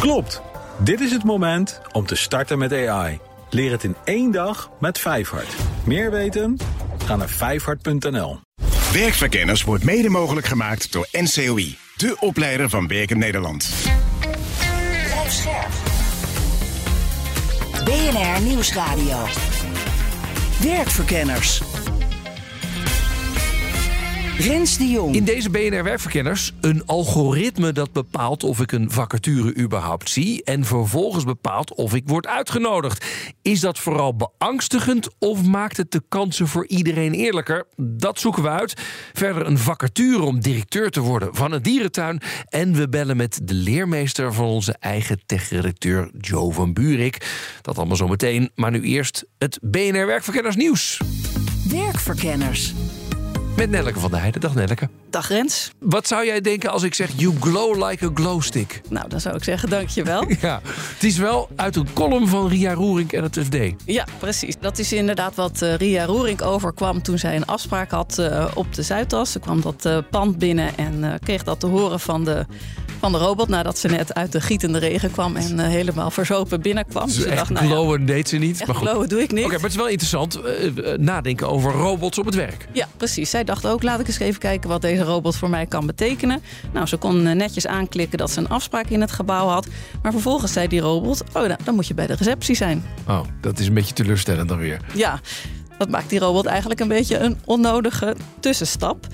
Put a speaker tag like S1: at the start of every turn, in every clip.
S1: Klopt. Dit is het moment om te starten met AI. Leer het in één dag met Vijfhart. Meer weten? Ga naar vijfhart.nl.
S2: Werkverkenners wordt mede mogelijk gemaakt door NCOI, de opleider van Werken Nederland.
S3: Blijf scherp. BNR Nieuwsradio. Werkverkenners. Rens de Jong.
S4: In deze BNR Werkverkenners een algoritme dat bepaalt of ik een vacature überhaupt zie en vervolgens bepaalt of ik word uitgenodigd. Is dat vooral beangstigend of maakt het de kansen voor iedereen eerlijker? Dat zoeken we uit. Verder een vacature om directeur te worden van een dierentuin en we bellen met de leermeester van onze eigen techredacteur Joe van Buurik. Dat allemaal zo meteen, maar nu eerst het BNR Werkverkenners nieuws.
S3: Werkverkenners.
S4: Met Nelleke van der Heijden. Dag Nelleke.
S5: Dag Rens.
S4: Wat zou jij denken als ik zeg you glow like a glow stick?
S5: Nou, dan zou ik zeggen dankjewel.
S4: Ja, het is wel uit een column van Ria Roering en het FD.
S5: ja, precies. Dat is inderdaad wat eh, Ria Roering overkwam toen zij een afspraak had eh, op de Zuidas. Ze kwam dat eh, pand binnen en kreeg dat te horen van de, van de robot... nadat ze net uit de gietende regen kwam en eh, helemaal verzopen binnenkwam.
S4: Dus
S5: ze
S4: echt
S5: dacht, nou ja,
S4: deed ze niet. maar goed.
S5: glowen doe ik niet.
S4: Oké, maar het is wel interessant. eh, eh, nadenken over robots op het werk.
S5: Ja, precies. Zij dacht ook, laat ik eens even kijken wat deze robot voor mij kan betekenen. Nou, ze kon netjes aanklikken dat ze een afspraak in het gebouw had. Maar vervolgens zei die robot, oh, nou, dan moet je bij de receptie zijn.
S4: Oh, dat is een beetje teleurstellend dan weer.
S5: Ja, dat maakt die robot eigenlijk een beetje een onnodige tussenstap.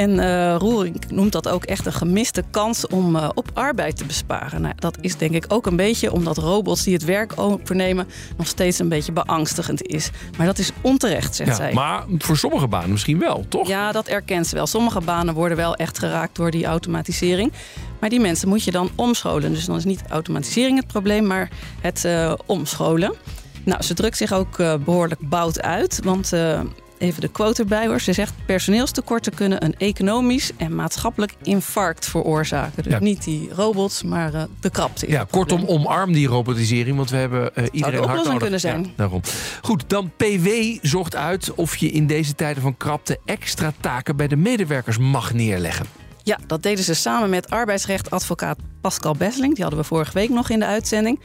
S5: En eh, Roering noemt dat ook echt een gemiste kans om eh, op arbeid te besparen. Nou, dat is denk ik ook een beetje omdat robots die het werk overnemen nog steeds een beetje beangstigend is. Maar dat is onterecht, zegt
S4: Ja,
S5: zij.
S4: maar voor sommige banen misschien wel, toch?
S5: Ja, dat erkent ze wel. Sommige banen worden wel echt geraakt door die automatisering. Maar die mensen moet je dan omscholen. Dus dan is niet automatisering het probleem, maar het eh, omscholen. Nou, ze drukt zich ook eh, behoorlijk bout uit. Want even de quote erbij hoor. Ze zegt personeelstekorten kunnen een economisch en maatschappelijk infarct veroorzaken. Dus
S4: Ja.
S5: niet die robots, maar eh, de krapte.
S4: Ja, kortom, omarm die robotisering, want we hebben eh, iedereen hard nodig.
S5: kunnen zijn.
S4: Ja, daarom. Goed, dan PW zocht uit of je in deze tijden van krapte extra taken bij de medewerkers mag neerleggen.
S5: Ja, dat deden ze samen met arbeidsrechtadvocaat Pascal Besseling. Die hadden we vorige week nog in de uitzending.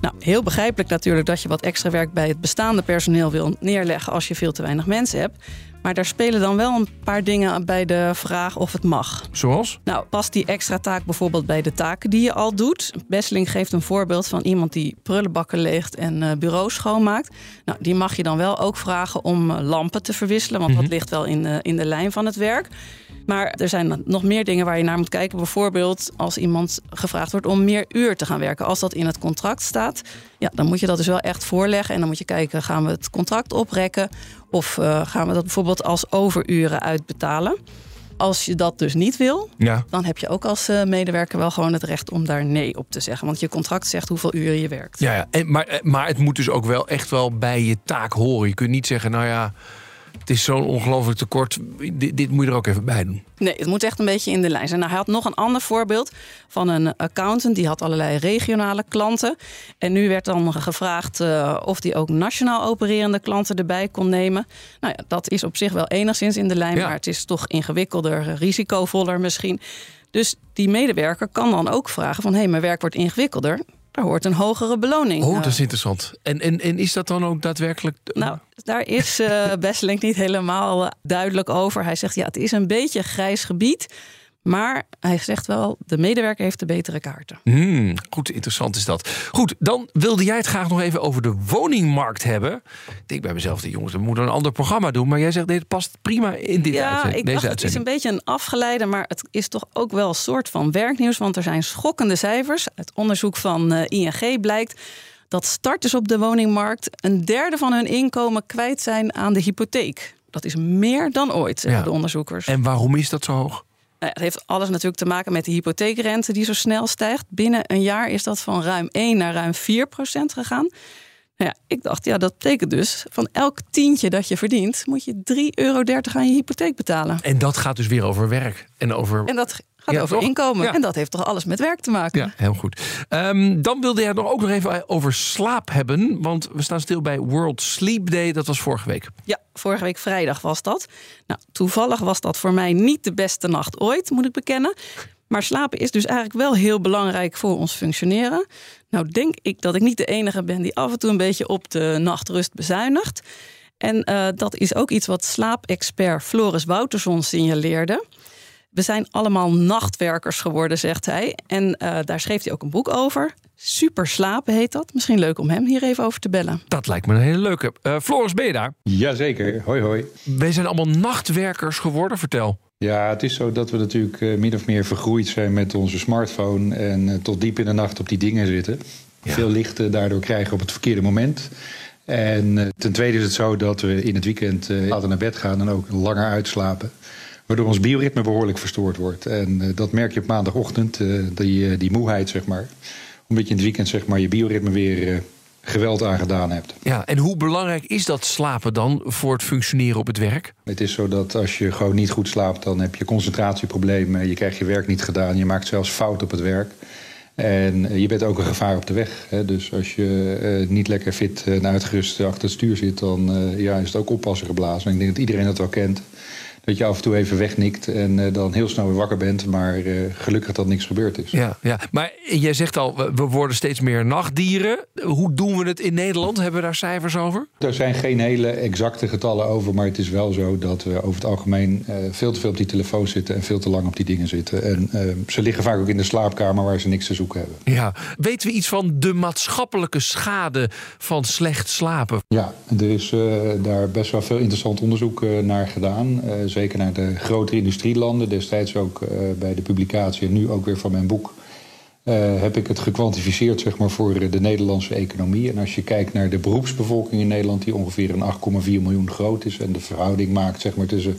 S5: Nou, heel begrijpelijk natuurlijk dat je wat extra werk bij het bestaande personeel wil neerleggen als je veel te weinig mensen hebt. Maar daar spelen dan wel een paar dingen bij de vraag of het mag.
S4: Zoals?
S5: Nou, past die extra taak bijvoorbeeld bij de taken die je al doet? Besseling geeft een voorbeeld van iemand die prullenbakken leegt en eh, bureaus schoonmaakt. Nou, die mag je dan wel ook vragen om eh, lampen te verwisselen, want dat ligt wel in, in de lijn van het werk. Maar er zijn nog meer dingen waar je naar moet kijken. Bijvoorbeeld als iemand gevraagd wordt om meer uur te gaan werken. Als dat in het contract staat, ja, dan moet je dat dus wel echt voorleggen. En dan moet je kijken, gaan we het contract oprekken? Of eh, gaan we dat bijvoorbeeld als overuren uitbetalen? Als je dat dus niet wil,
S4: Ja.
S5: dan heb je ook als eh, medewerker wel gewoon het recht om daar nee op te zeggen. Want je contract zegt hoeveel uren je werkt.
S4: Ja, ja. En, maar, eh, maar het moet dus ook wel echt wel bij je taak horen. Je kunt niet zeggen, nou ja, het is zo'n ongelooflijk tekort. Dit, dit moet je er ook even bij doen.
S5: Nee, het moet echt een beetje in de lijn zijn. Nou, hij had nog een ander voorbeeld van een accountant. Die had allerlei regionale klanten. En nu werd dan gevraagd uh, of die ook nationaal opererende klanten erbij kon nemen. Nou ja, dat is op zich wel enigszins in de lijn.
S4: Ja.
S5: Maar het is toch ingewikkelder, risicovoller misschien. Dus die medewerker kan dan ook vragen van... hé, hey, mijn werk wordt ingewikkelder. Daar hoort een hogere beloning.
S4: Oh, dat is interessant. En, en, en is dat dan ook daadwerkelijk...
S5: Nou, daar is uh, Besseling niet helemaal uh, duidelijk over. Hij zegt, ja, het is een beetje grijs gebied. Maar hij zegt wel, de medewerker heeft de betere kaarten.
S4: Hmm, goed, interessant is dat. Goed, dan wilde jij het graag nog even over de woningmarkt hebben. Ik denk bij mezelf, de jongens, we moeten een ander programma doen. Maar jij zegt, dit past prima in dit
S5: ja,
S4: uitzending,
S5: ik
S4: deze
S5: dacht,
S4: uitzending.
S5: het is een beetje een afgeleide, maar het is toch ook wel een soort van werknieuws. Want er zijn schokkende cijfers. Uit onderzoek van uh, ING blijkt dat starters op de woningmarkt een derde van hun inkomen kwijt zijn aan de hypotheek. Dat is meer dan ooit, zeggen
S4: Ja.
S5: de onderzoekers.
S4: En waarom is dat zo hoog?
S5: Nou, het heeft alles natuurlijk te maken met de hypotheekrente die zo snel stijgt. Binnen een jaar is dat van ruim 1 naar ruim 4 procent gegaan. Nou ja, ik dacht, ja, dat betekent dus van elk tientje dat je verdient, moet je 3,30 euro aan je hypotheek betalen.
S4: En dat gaat dus weer over werk. En over...
S5: En dat gaat
S4: Ja,
S5: over
S4: toch?
S5: inkomen.
S4: Ja.
S5: En dat heeft toch alles met werk te maken.
S4: Ja, heel goed. Ehm, dan wilde jij nog ook nog even over slaap hebben. Want we staan stil bij World Sleep Day. Dat was vorige week.
S5: Ja, vorige week vrijdag was dat. Nou, toevallig was dat voor mij niet de beste nacht ooit, moet ik bekennen. Maar slapen is dus eigenlijk wel heel belangrijk voor ons functioneren. Nou denk ik dat ik niet de enige ben die af en toe een beetje op de nachtrust bezuinigt. En uh, dat is ook iets wat slaapexpert Floris Wouterson signaleerde. We zijn allemaal nachtwerkers geworden, zegt hij. En uh, daar schreef hij ook een boek over. Super slapen heet dat. Misschien leuk om hem hier even over te bellen.
S4: Dat lijkt me een hele leuke. Uh, Floris, ben je daar?
S6: Jazeker. Hoi, hoi.
S4: Wij zijn allemaal nachtwerkers geworden. Vertel.
S6: Ja, het is zo dat we natuurlijk uh, min of meer vergroeid zijn met onze smartphone. En uh, tot diep in de nacht op die dingen zitten. Ja. Veel licht daardoor krijgen op het verkeerde moment. En ten tweede is het zo dat we in het weekend later naar bed gaan en ook langer uitslapen waardoor ons bioritme behoorlijk verstoord wordt. En uh, dat merk je op maandagochtend, uh, die, uh, die moeheid, zeg maar. Omdat je in het weekend zeg maar, je bioritme weer geweld aangedaan hebt.
S4: Ja, en hoe belangrijk is dat slapen dan voor het functioneren op het werk?
S6: Het is zo dat als je gewoon niet goed slaapt, dan heb je concentratieproblemen. Je krijgt je werk niet gedaan, je maakt zelfs fout op het werk. En je bent ook een gevaar op de weg. Hè? Dus als je uh, niet lekker fit en uitgerust achter het stuur zit, dan uh, ja, is het ook oppassen geblazen. En ik denk dat iedereen dat wel kent dat je af en toe even wegnikt en uh, dan heel snel weer wakker bent. Maar uh, gelukkig dat niks gebeurd is.
S4: Ja, ja, maar jij zegt al, we worden steeds meer nachtdieren. Hoe doen we het in Nederland? Hebben we daar cijfers over?
S6: Er zijn geen hele exacte getallen over. Maar het is wel zo dat we over het algemeen uh, veel te veel op die telefoon zitten. En veel te lang op die dingen zitten. En ze liggen vaak ook in de slaapkamer waar ze niks te zoeken hebben.
S4: Ja, weten we iets van de maatschappelijke schade van slecht slapen?
S6: Ja, er is daar best wel veel interessant onderzoek naar gedaan zeker naar de grotere industrielanden. Destijds ook uh, bij de publicatie en nu ook weer van mijn boek. Uh, heb ik het gekwantificeerd zeg maar, voor de Nederlandse economie. En als je kijkt naar de beroepsbevolking in Nederland, die ongeveer een 8,4 miljoen groot is. En de verhouding maakt zeg maar, tussen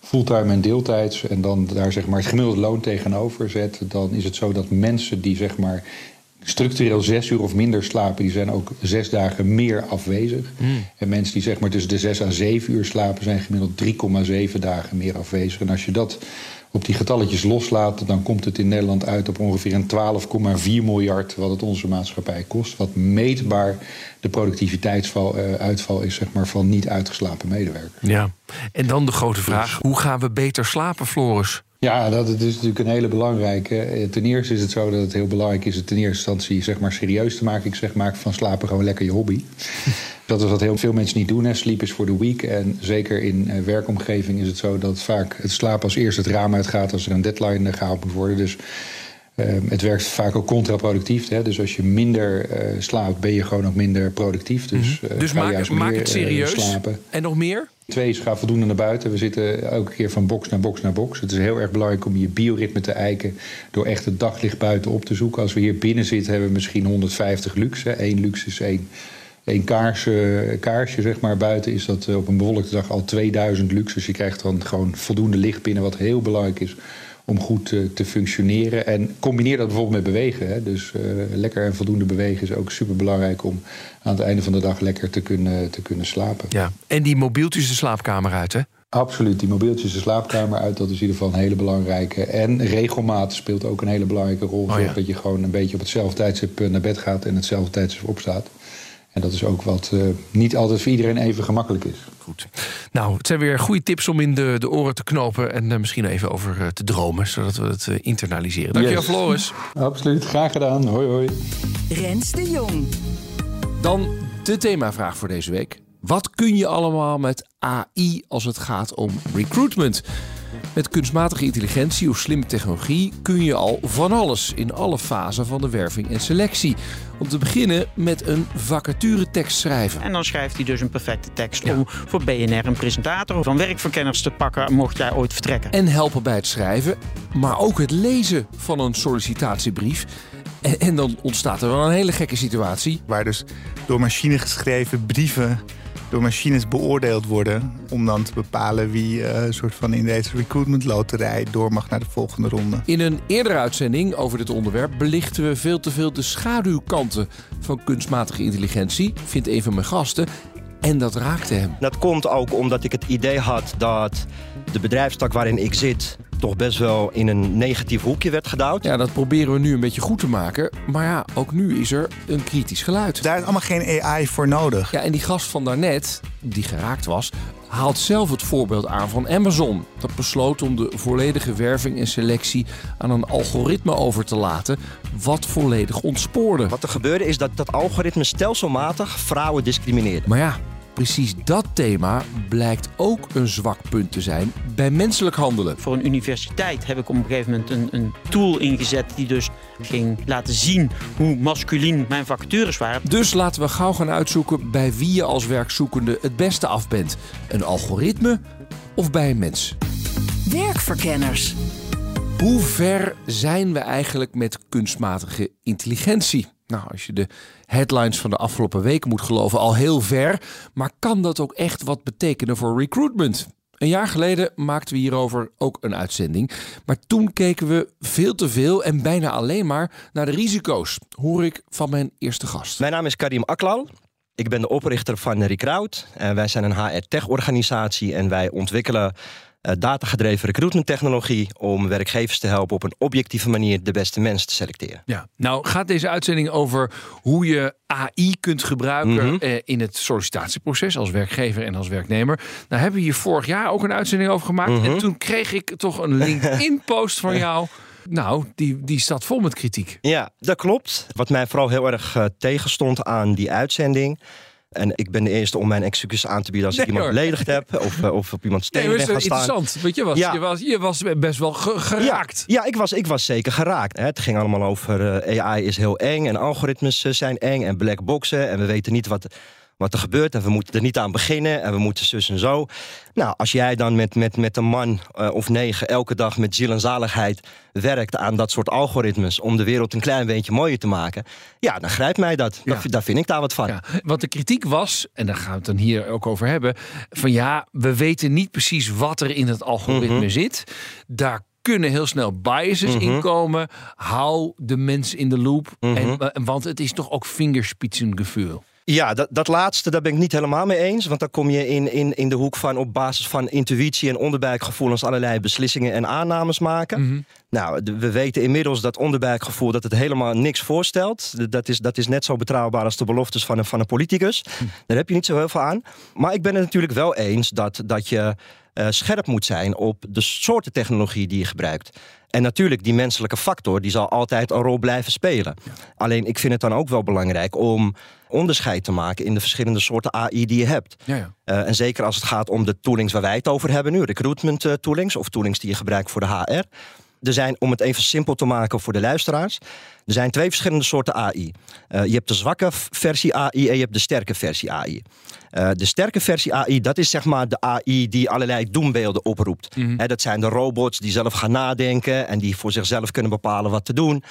S6: fulltime en deeltijds. En dan daar zeg maar, het gemiddelde loon tegenover zet. Dan is het zo dat mensen die zeg maar, structureel zes uur of minder slapen, die zijn ook zes dagen meer afwezig. Mm. En mensen die zeg maar tussen de zes à zeven uur slapen, zijn gemiddeld 3,7 dagen meer afwezig. En als je dat op die getalletjes loslaat, dan komt het in Nederland uit op ongeveer een 12,4 miljard, wat het onze maatschappij kost. Wat meetbaar de productiviteitsuitval is zeg maar, van niet uitgeslapen medewerkers.
S4: Ja, en dan de grote vraag: hoe gaan we beter slapen, Floris?
S6: Ja, dat is natuurlijk een hele belangrijke. Ten eerste is het zo dat het heel belangrijk is... het ten eerste instantie zeg maar, serieus te maken. Ik zeg, maak van slapen gewoon lekker je hobby. dat is wat heel veel mensen niet doen. Hè. Sleep is voor de week. En zeker in uh, werkomgeving is het zo dat vaak het slapen als eerste het raam uitgaat... als er een deadline gehaald moet worden. Dus uh, het werkt vaak ook contraproductief. Hè? Dus als je minder uh, slaapt, ben je gewoon ook minder productief. Dus,
S4: uh, dus maak, maak het serieus. slapen. En nog meer?
S6: Twee ga voldoende naar buiten. We zitten elke keer van box naar box naar box. Het is heel erg belangrijk om je bioritme te eiken... door echt het daglicht buiten op te zoeken. Als we hier binnen zitten, hebben we misschien 150 lux. Hè. Eén lux is één, één kaars, kaarsje, zeg maar. Buiten is dat op een bewolkte dag al 2000 lux. Dus je krijgt dan gewoon voldoende licht binnen... wat heel belangrijk is om goed te, te, functioneren. En combineer dat bijvoorbeeld met bewegen. Hè. Dus uh, lekker en voldoende bewegen is ook super belangrijk om aan het einde van de dag lekker te kunnen, te kunnen slapen.
S4: Ja, en die mobieltjes de slaapkamer uit, hè?
S6: Absoluut, die mobieltjes de slaapkamer uit, dat is in ieder geval een hele belangrijke. En regelmaat speelt ook een hele belangrijke rol. Oh ja. dat je gewoon een beetje op hetzelfde tijdstip naar bed gaat en hetzelfde tijdstip opstaat. En dat is ook wat uh, niet altijd voor iedereen even gemakkelijk is.
S4: Goed. Nou, het zijn weer goede tips om in de, de oren te knopen en uh, misschien even over uh, te dromen, zodat we het internaliseren. Dankjewel, yes. Floris.
S6: Absoluut, graag gedaan. Hoi, hoi.
S3: Rens de Jong.
S4: Dan de themavraag voor deze week. Wat kun je allemaal met AI als het gaat om recruitment? Met kunstmatige intelligentie of slimme technologie kun je al van alles in alle fasen van de werving en selectie. Om te beginnen met een vacaturetekst schrijven.
S7: En dan schrijft hij dus een perfecte tekst ja. om voor BNR een presentator van werkverkenners te pakken, mocht jij ooit vertrekken.
S4: En helpen bij het schrijven, maar ook het lezen van een sollicitatiebrief. En, en dan ontstaat er wel een hele gekke situatie.
S8: Waar dus door machine geschreven brieven door machines beoordeeld worden. Om dan te bepalen wie uh, soort van in deze recruitment loterij door mag naar de volgende ronde.
S4: In een eerdere uitzending over dit onderwerp belichten we veel te veel de schaduwkanten van kunstmatige intelligentie, vindt een van mijn gasten. En dat raakte hem.
S9: Dat komt ook omdat ik het idee had dat de bedrijfstak waarin ik zit toch best wel in een negatief hoekje werd gedouwd.
S4: Ja, dat proberen we nu een beetje goed te maken. Maar ja, ook nu is er een kritisch geluid.
S8: Daar is allemaal geen AI voor nodig.
S4: Ja, en die gast van daarnet, die geraakt was, haalt zelf het voorbeeld aan van Amazon. Dat besloot om de volledige werving en selectie aan een algoritme over te laten, wat volledig ontspoorde.
S9: Wat er gebeurde is dat dat algoritme stelselmatig vrouwen discrimineerde.
S4: Maar ja, precies dat thema blijkt ook een zwak punt te zijn bij menselijk handelen.
S7: Voor een universiteit heb ik op een gegeven moment een, een tool ingezet die dus ging laten zien hoe masculien mijn vacatures waren.
S4: Dus laten we gauw gaan uitzoeken bij wie je als werkzoekende het beste af bent. Een algoritme of bij een mens?
S3: Werkverkenners.
S4: Hoe ver zijn we eigenlijk met kunstmatige intelligentie? Nou, als je de headlines van de afgelopen weken moet geloven, al heel ver. Maar kan dat ook echt wat betekenen voor recruitment? Een jaar geleden maakten we hierover ook een uitzending. Maar toen keken we veel te veel en bijna alleen maar naar de risico's, hoor ik van mijn eerste gast.
S9: Mijn naam is Karim Aklal. Ik ben de oprichter van Recruit. En wij zijn een HR-tech-organisatie en wij ontwikkelen uh, datagedreven recruitmenttechnologie om werkgevers te helpen op een objectieve manier de beste mensen te selecteren.
S4: Ja, nou gaat deze uitzending over hoe je AI kunt gebruiken
S9: Mhm.
S4: eh, in het sollicitatieproces als werkgever en als werknemer. Nou hebben we hier vorig jaar ook een uitzending over gemaakt
S9: Mhm.
S4: en toen kreeg ik toch een LinkedIn-post van jou. Nou, die, die staat vol met kritiek.
S9: Ja, dat klopt. Wat mij vooral heel erg eh, tegenstond aan die uitzending. En ik ben de eerste om mijn excuses aan te bieden als ik
S4: Nee,
S9: iemand
S4: hoor.
S9: beledigd heb of, eh, of op iemands
S4: Nee,
S9: tenen
S4: maar
S9: ben gaan staan.
S4: interessant. Want je was,
S9: Ja.
S4: je, was, je was best wel ge- geraakt.
S9: Ja, ja ik, was, ik was zeker geraakt. Het ging allemaal over eh, AI is heel eng en algoritmes eh, zijn eng en black boxen. En we weten niet wat, wat er gebeurt en we moeten er niet aan beginnen en we moeten zus en zo. Nou, als jij dan met, met, met een man eh, of negen elke dag met ziel en zaligheid werkt aan dat soort algoritmes om de wereld een klein beetje mooier te maken. Ja, dan grijpt mij dat.
S4: Ja.
S9: Daar, vind ik daar wat van.
S4: Ja, want de kritiek was, en daar gaan we het dan hier ook over hebben, van ja, we weten niet precies wat er in het algoritme
S9: Mhm.
S4: zit. Daar kunnen heel snel biases
S9: Mhm.
S4: in komen. Hou de mens in de loop.
S9: Mhm.
S4: en, eh, want het is toch ook vingerspitsengevoel.
S9: Ja, dat, dat laatste, daar ben ik niet helemaal mee eens. Want dan kom je in, in, in de hoek van op basis van intuïtie en onderbuikgevoelens allerlei beslissingen en aannames maken. Nou, de- we weten inmiddels dat onderbuikgevoel dat het helemaal niks voorstelt. Dat is, dat is net zo betrouwbaar als de beloftes van een, van een politicus. Daar heb je niet zo heel veel aan. Maar ik ben het natuurlijk wel eens dat, dat je eh, scherp moet zijn op de soorten technologie die je gebruikt. En natuurlijk, die menselijke factor die zal altijd een rol blijven spelen. Alleen ik vind het dan ook wel belangrijk om onderscheid te maken in de verschillende soorten AI die je hebt.
S4: Ja, ja.
S9: Eh, en zeker als het gaat om de toolings waar wij het over hebben nu, recruitment eh, toolings of toolings die je gebruikt voor de HR. Er zijn, om het even simpel te maken voor de luisteraars, er zijn twee verschillende soorten AI. Eh, je hebt de zwakke versie AI en je hebt de sterke versie AI. Eh, de sterke versie AI, dat is zeg maar de AI die allerlei doembeelden oproept. Hè, dat zijn de robots die zelf gaan nadenken en die voor zichzelf kunnen bepalen wat te doen.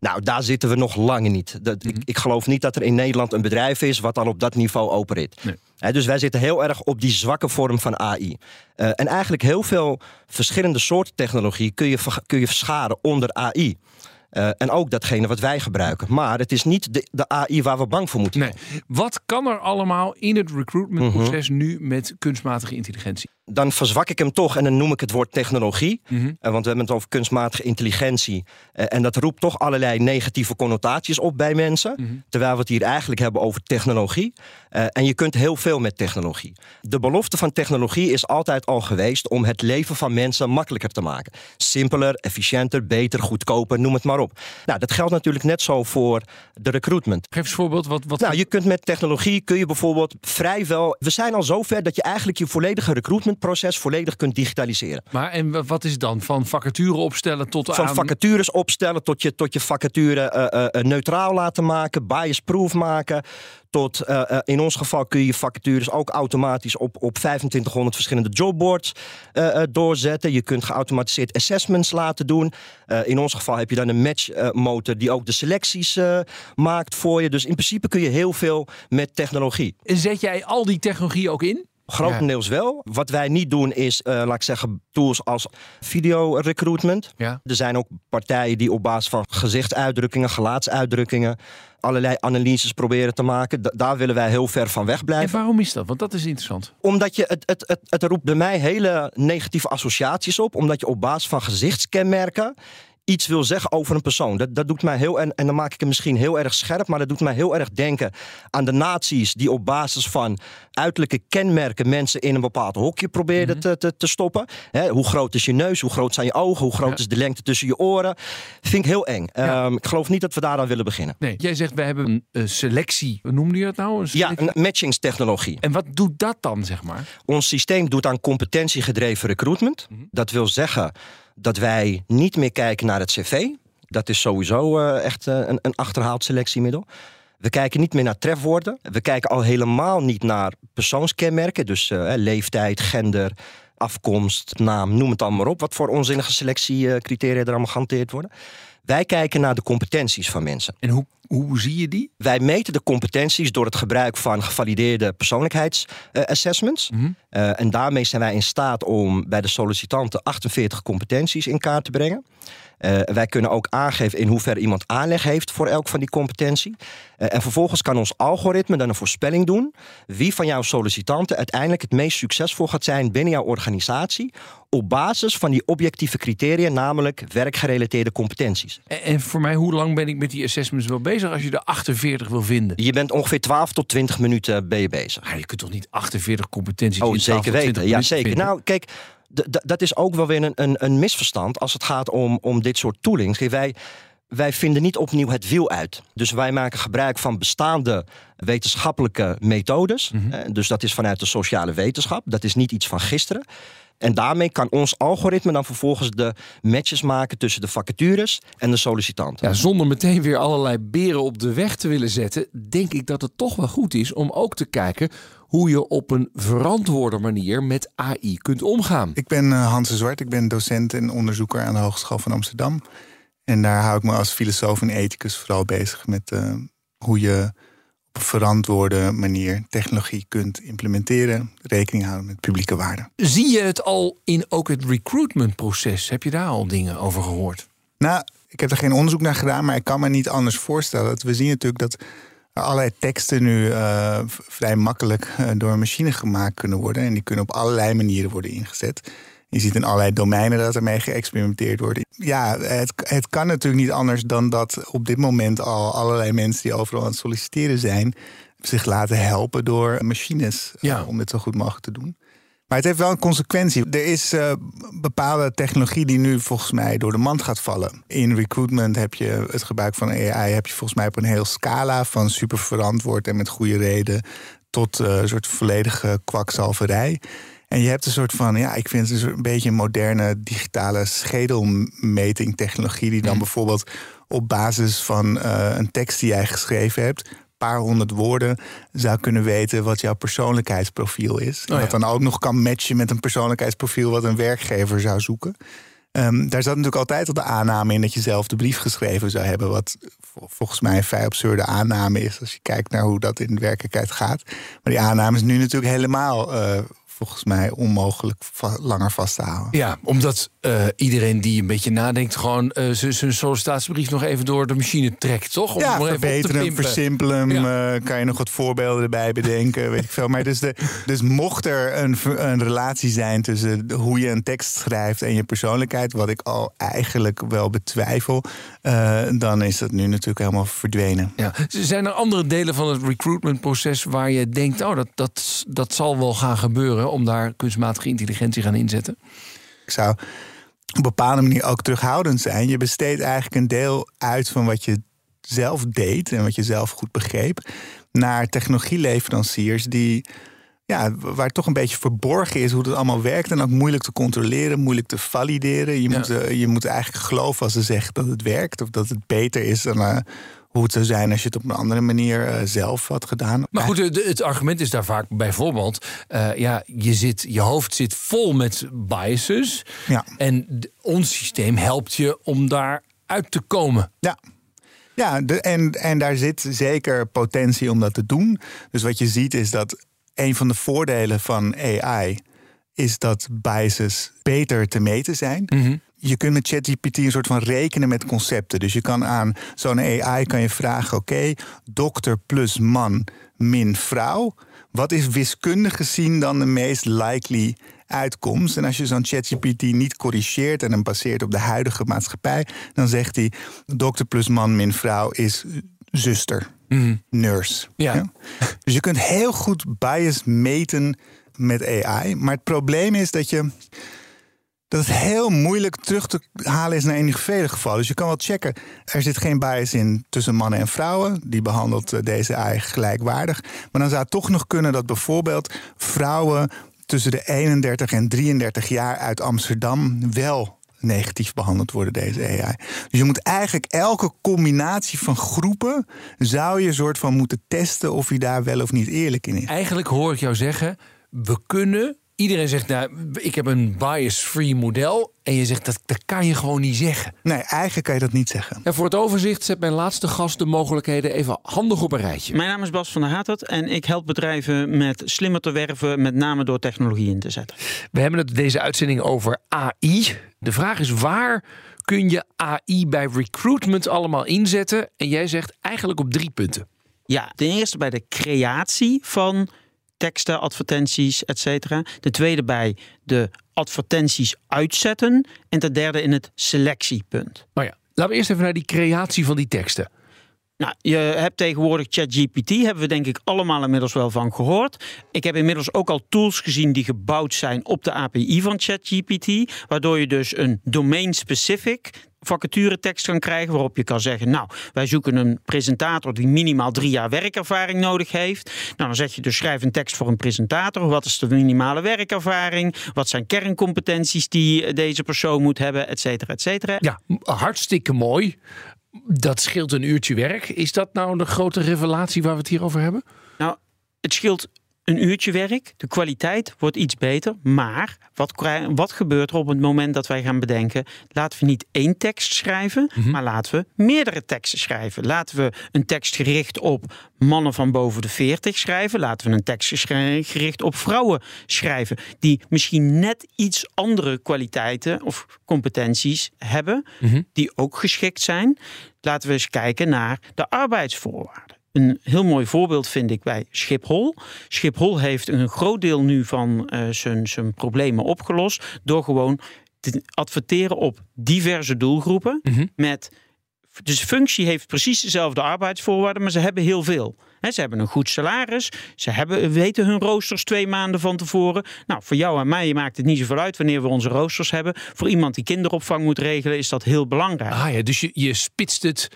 S9: Nou, daar zitten we nog lang niet. Dat, ik, ik geloof niet dat er in Nederland een bedrijf is wat al op dat niveau opereert.
S4: Nee.
S9: Dus wij zitten heel erg op die zwakke vorm van AI. Eh, en eigenlijk heel veel verschillende soorten technologie kun je, kun je verscharen onder AI. Eh, en ook datgene wat wij gebruiken. Maar het is niet de, de AI waar we bang voor moeten
S4: Nee. Wat kan er allemaal in het recruitmentproces nu met kunstmatige intelligentie?
S9: Dan verzwak ik hem toch en dan noem ik het woord technologie.
S4: Mhm.
S9: Eh, want we hebben het over kunstmatige intelligentie. Eh, en dat roept toch allerlei negatieve connotaties op bij mensen.
S4: Mhm.
S9: Terwijl we het hier eigenlijk hebben over technologie. Eh, en je kunt heel veel met technologie. De belofte van technologie is altijd al geweest om het leven van mensen makkelijker te maken. Simpeler, efficiënter, beter, goedkoper, noem het maar op. Nou, dat geldt natuurlijk net zo voor de recruitment.
S4: Geef eens een voorbeeld. Wat, wat
S9: Nou, je kunt met technologie kun je bijvoorbeeld vrijwel. We zijn al zover dat je eigenlijk je volledige recruitmentproces volledig kunt digitaliseren.
S4: Maar en wa- wat is het dan? Van vacature opstellen tot
S9: Van
S4: aan...
S9: vacatures opstellen tot je, tot je vacature eh, eh, neutraal laten maken, bias-proof maken. Tot eh, eh, in ons geval kun je je vacatures ook automatisch op, op 2500 verschillende jobboards eh, eh, doorzetten. Je kunt geautomatiseerd assessments laten doen. Eh, in ons geval heb je dan een matchmotor die ook de selecties eh, maakt voor je. Dus in principe kun je heel veel met technologie.
S4: En zet jij al die technologie ook in?
S9: Grotendeels wel. Wat wij niet doen is, eh, laat ik zeggen, tools als video recruitment.
S4: Ja.
S9: Er zijn ook partijen die op basis van gezichtsuitdrukkingen, gelaatsuitdrukkingen, allerlei analyses proberen te maken. Da- daar willen wij heel ver van weg
S4: En
S9: blijven.
S4: waarom is dat? Want dat is interessant.
S9: Omdat je, het, het, het, het roept bij mij hele negatieve associaties op. Omdat je op basis van gezichtskenmerken iets wil zeggen over een persoon. Dat, dat doet mij heel, en, en dan maak ik het misschien heel erg scherp, maar dat doet mij heel erg denken aan de naties die op basis van uiterlijke kenmerken mensen in een bepaald hokje probeerden te, te, te stoppen. Hè, hoe groot is je neus? Hoe groot zijn je ogen? Hoe groot is de lengte tussen je oren? Vind ik heel eng. Ehm, ik geloof niet dat we daar aan willen beginnen.
S4: Nee, jij zegt we hebben een selectie. Hoe noemde je dat nou? Een
S9: Ja, een matchingstechnologie.
S4: En wat doet dat dan, zeg maar?
S9: Ons systeem doet aan competentiegedreven recruitment. Dat wil zeggen dat wij niet meer kijken naar het cv. Dat is sowieso eh, echt eh, een, een achterhaald selectiemiddel. We kijken niet meer naar trefwoorden. We kijken al helemaal niet naar persoonskenmerken. Dus eh, leeftijd, gender, afkomst, naam, noem het allemaal maar op. Wat voor onzinnige selectiecriteria er allemaal gehanteerd worden. Wij kijken naar de competenties van mensen.
S4: En hoe, hoe zie je die?
S9: Wij meten de competenties door het gebruik van gevalideerde persoonlijkheidsassessments. Eh, en daarmee zijn wij in staat om bij de sollicitanten 48 competenties in kaart te brengen. Eh, wij kunnen ook aangeven in hoeverre iemand aanleg heeft voor elk van die competentie. Eh, en vervolgens kan ons algoritme dan een voorspelling doen wie van jouw sollicitanten uiteindelijk het meest succesvol gaat zijn binnen jouw organisatie. Op basis van die objectieve criteria, namelijk werkgerelateerde competenties.
S4: En, en voor mij, hoe lang ben ik met die assessments wel bezig als je er 48 wil vinden?
S9: Je bent ongeveer 12 tot 20 minuten ben je bezig.
S4: Je kunt toch niet 48 competenties
S9: Oh,
S4: in 12
S9: zeker
S4: tot 20
S9: weten. Ja, zeker.
S4: vinden?
S9: Nou, kijk, dat is ook wel weer een, een, een misverstand als het gaat om, om dit soort toolings. Wij, wij vinden niet opnieuw het wiel uit. Dus wij maken gebruik van bestaande wetenschappelijke methodes.
S4: Mhm.
S9: Eh, Dus dat is vanuit de sociale wetenschap. Dat is niet iets van gisteren. En daarmee kan ons algoritme dan vervolgens de matches maken tussen de vacatures en de sollicitanten.
S4: Ja, zonder meteen weer allerlei beren op de weg te willen zetten, denk ik dat het toch wel goed is om ook te kijken hoe je op een verantwoorde manier met AI kunt omgaan.
S8: Ik ben eh, Hans de Zwart, ik ben docent en onderzoeker aan de Hogeschool van Amsterdam. En daar hou ik me als filosoof en ethicus vooral bezig met eh, hoe je op verantwoorde manier technologie kunt implementeren, rekening houden met publieke waarden.
S4: Zie je het al in ook het recruitmentproces? Heb je daar al dingen over gehoord?
S8: Nou, ik heb er geen onderzoek naar gedaan, maar ik kan me niet anders voorstellen. Dat we zien natuurlijk dat er allerlei teksten nu eh, vrij makkelijk eh, door een machine gemaakt kunnen worden. En die kunnen op allerlei manieren worden ingezet. Je ziet in allerlei domeinen dat ermee geëxperimenteerd wordt. Ja, het, het kan natuurlijk niet anders dan dat op dit moment al allerlei mensen die overal aan het solliciteren zijn, zich laten helpen door machines eh,
S4: Ja.
S8: om dit zo goed mogelijk te doen. Maar het heeft wel een consequentie. Er is eh, bepaalde technologie die nu volgens mij door de mand gaat vallen. In recruitment heb je het gebruik van AI heb je volgens mij op een heel scala van super verantwoord en met goede reden tot eh, een soort volledige kwakzalverij. En je hebt een soort van, ja, ik vind het een, soort- een beetje een moderne digitale schedelmetingtechnologie. Die dan bijvoorbeeld op basis van eh, een tekst die jij geschreven hebt, paar honderd woorden, zou kunnen weten wat jouw persoonlijkheidsprofiel is. En
S4: ja.
S8: dat dan ook nog kan matchen met een persoonlijkheidsprofiel wat een werkgever zou zoeken. Ehm, daar zat natuurlijk altijd al de aanname in dat je zelf de brief geschreven zou hebben. Wat vol- volgens mij een vrij absurde aanname is als je kijkt naar hoe dat in de werkelijkheid gaat. Maar die aanname is nu natuurlijk helemaal eh, volgens mij onmogelijk va- langer vast te houden.
S4: Ja, omdat eh, iedereen die een beetje nadenkt, gewoon z- zijn sollicitatiebrief nog even door de machine trekt, toch? Om
S8: Ja,
S4: nog
S8: verbeteren hem, hem.
S4: Ja.
S8: eh, kan je nog wat voorbeelden erbij bedenken, weet ik veel. Maar dus, de, dus mocht er een, een relatie zijn tussen hoe je een tekst schrijft en je persoonlijkheid, wat ik al eigenlijk wel betwijfel, dan is dat nu natuurlijk helemaal verdwenen.
S4: Ja. Zijn er andere delen van het recruitmentproces waar je denkt, oh, dat, dat, dat zal wel gaan gebeuren om daar kunstmatige intelligentie gaan inzetten?
S8: Ik zou op een bepaalde manier ook terughoudend zijn. Je besteedt eigenlijk een deel uit van wat je zelf deed en wat je zelf goed begreep, naar technologieleveranciers die. Ja, waar toch een beetje verborgen is hoe het allemaal werkt. En ook moeilijk te controleren, moeilijk te valideren. Je,
S4: Ja.
S8: moet, eh, je moet eigenlijk geloven als ze zeggen dat het werkt. Of dat het beter is dan eh, hoe het zou zijn als je het op een andere manier eh, zelf had gedaan.
S4: Maar goed, het argument is daar vaak bijvoorbeeld, eh, ja, je, zit, je hoofd zit vol met biases.
S8: Ja.
S4: En ons systeem helpt je om daar uit te komen.
S8: Ja. Ja, de, en, en daar zit zeker potentie om dat te doen. Dus wat je ziet is dat een van de voordelen van AI is dat biases beter te meten zijn. Je kunt met ChatGPT een soort van rekenen met concepten. Dus je kan aan zo'n AI kan je vragen: oké, dokter plus man min vrouw. Wat is wiskundig gezien dan de meest likely uitkomst. En als je zo'n ChatGPT niet corrigeert en hem baseert op de huidige maatschappij, dan zegt hij: dokter plus man min vrouw is zuster, nurse.
S4: Ja.
S8: Dus je kunt heel goed bias meten met AI. Maar het probleem is dat je dat het heel moeilijk terug te halen is naar individuele gevallen. Dus je kan wel checken, er zit geen bias in tussen mannen en vrouwen. Die behandelt eh, deze AI gelijkwaardig. Maar dan zou het toch nog kunnen dat bijvoorbeeld vrouwen tussen de 31 en 33 jaar uit Amsterdam wel negatief behandeld worden, deze AI. Dus je moet eigenlijk elke combinatie van groepen... zou je soort van moeten testen of hij daar wel of niet eerlijk in is.
S4: Eigenlijk hoor ik jou zeggen, we kunnen... Iedereen zegt, nou, ik heb een bias-free model. En je zegt, dat, dat kan je gewoon niet zeggen.
S8: Nee, eigenlijk kan je dat niet zeggen.
S4: En voor het overzicht zet mijn laatste gast de mogelijkheden even handig op een rijtje.
S7: Mijn naam is Bas van der Hatert en ik help bedrijven met slimmer te werven, met name door technologie in te zetten.
S4: We hebben het deze uitzending over AI. De vraag is waar kun je AI bij recruitment allemaal inzetten? En jij zegt eigenlijk op drie punten.
S7: Ja, ten eerste bij de creatie van teksten, advertenties, et cetera. De tweede bij de advertenties uitzetten. En ten derde in het selectiepunt.
S4: Nou ja, laten we eerst even naar die creatie van die teksten.
S7: Nou, je hebt tegenwoordig ChatGPT, hebben we denk ik allemaal inmiddels wel van gehoord. Ik heb inmiddels ook al tools gezien die gebouwd zijn op de API van ChatGPT, waardoor je dus een domain-specific vacaturetekst kan krijgen waarop je kan zeggen, nou, wij zoeken een presentator die minimaal drie jaar werkervaring nodig heeft. Nou, dan zeg je dus schrijf een tekst voor een presentator. Wat is de minimale werkervaring? Wat zijn kerncompetenties die deze persoon moet hebben, et cetera, et cetera.
S4: Ja, hartstikke mooi. Dat scheelt een uurtje werk. Is dat nou de grote revelatie waar we het hier over hebben?
S7: Nou, het scheelt een uurtje werk. De kwaliteit wordt iets beter. Maar wat, wat gebeurt er op het moment dat wij gaan bedenken... laten we niet één tekst schrijven, maar laten we meerdere teksten schrijven. Laten we een tekst gericht op mannen van boven de 40 schrijven. Laten we een tekst gericht op vrouwen schrijven... die misschien net iets andere kwaliteiten of competenties hebben... die ook geschikt zijn. Laten we eens kijken naar de arbeidsvoorwaarden. Een heel mooi voorbeeld vind ik bij Schiphol. Schiphol heeft een groot deel nu van uh, zijn, zijn problemen opgelost door gewoon te adverteren op diverse doelgroepen. Met dus functie heeft precies dezelfde arbeidsvoorwaarden, maar ze hebben heel veel. ze hebben een goed salaris. Ze hebben, weten hun roosters twee maanden van tevoren. Nou, voor jou en mij maakt het niet zoveel uit wanneer we onze roosters hebben. Voor iemand die kinderopvang moet regelen, is dat heel belangrijk.
S4: Ah ja, dus je, je spitst het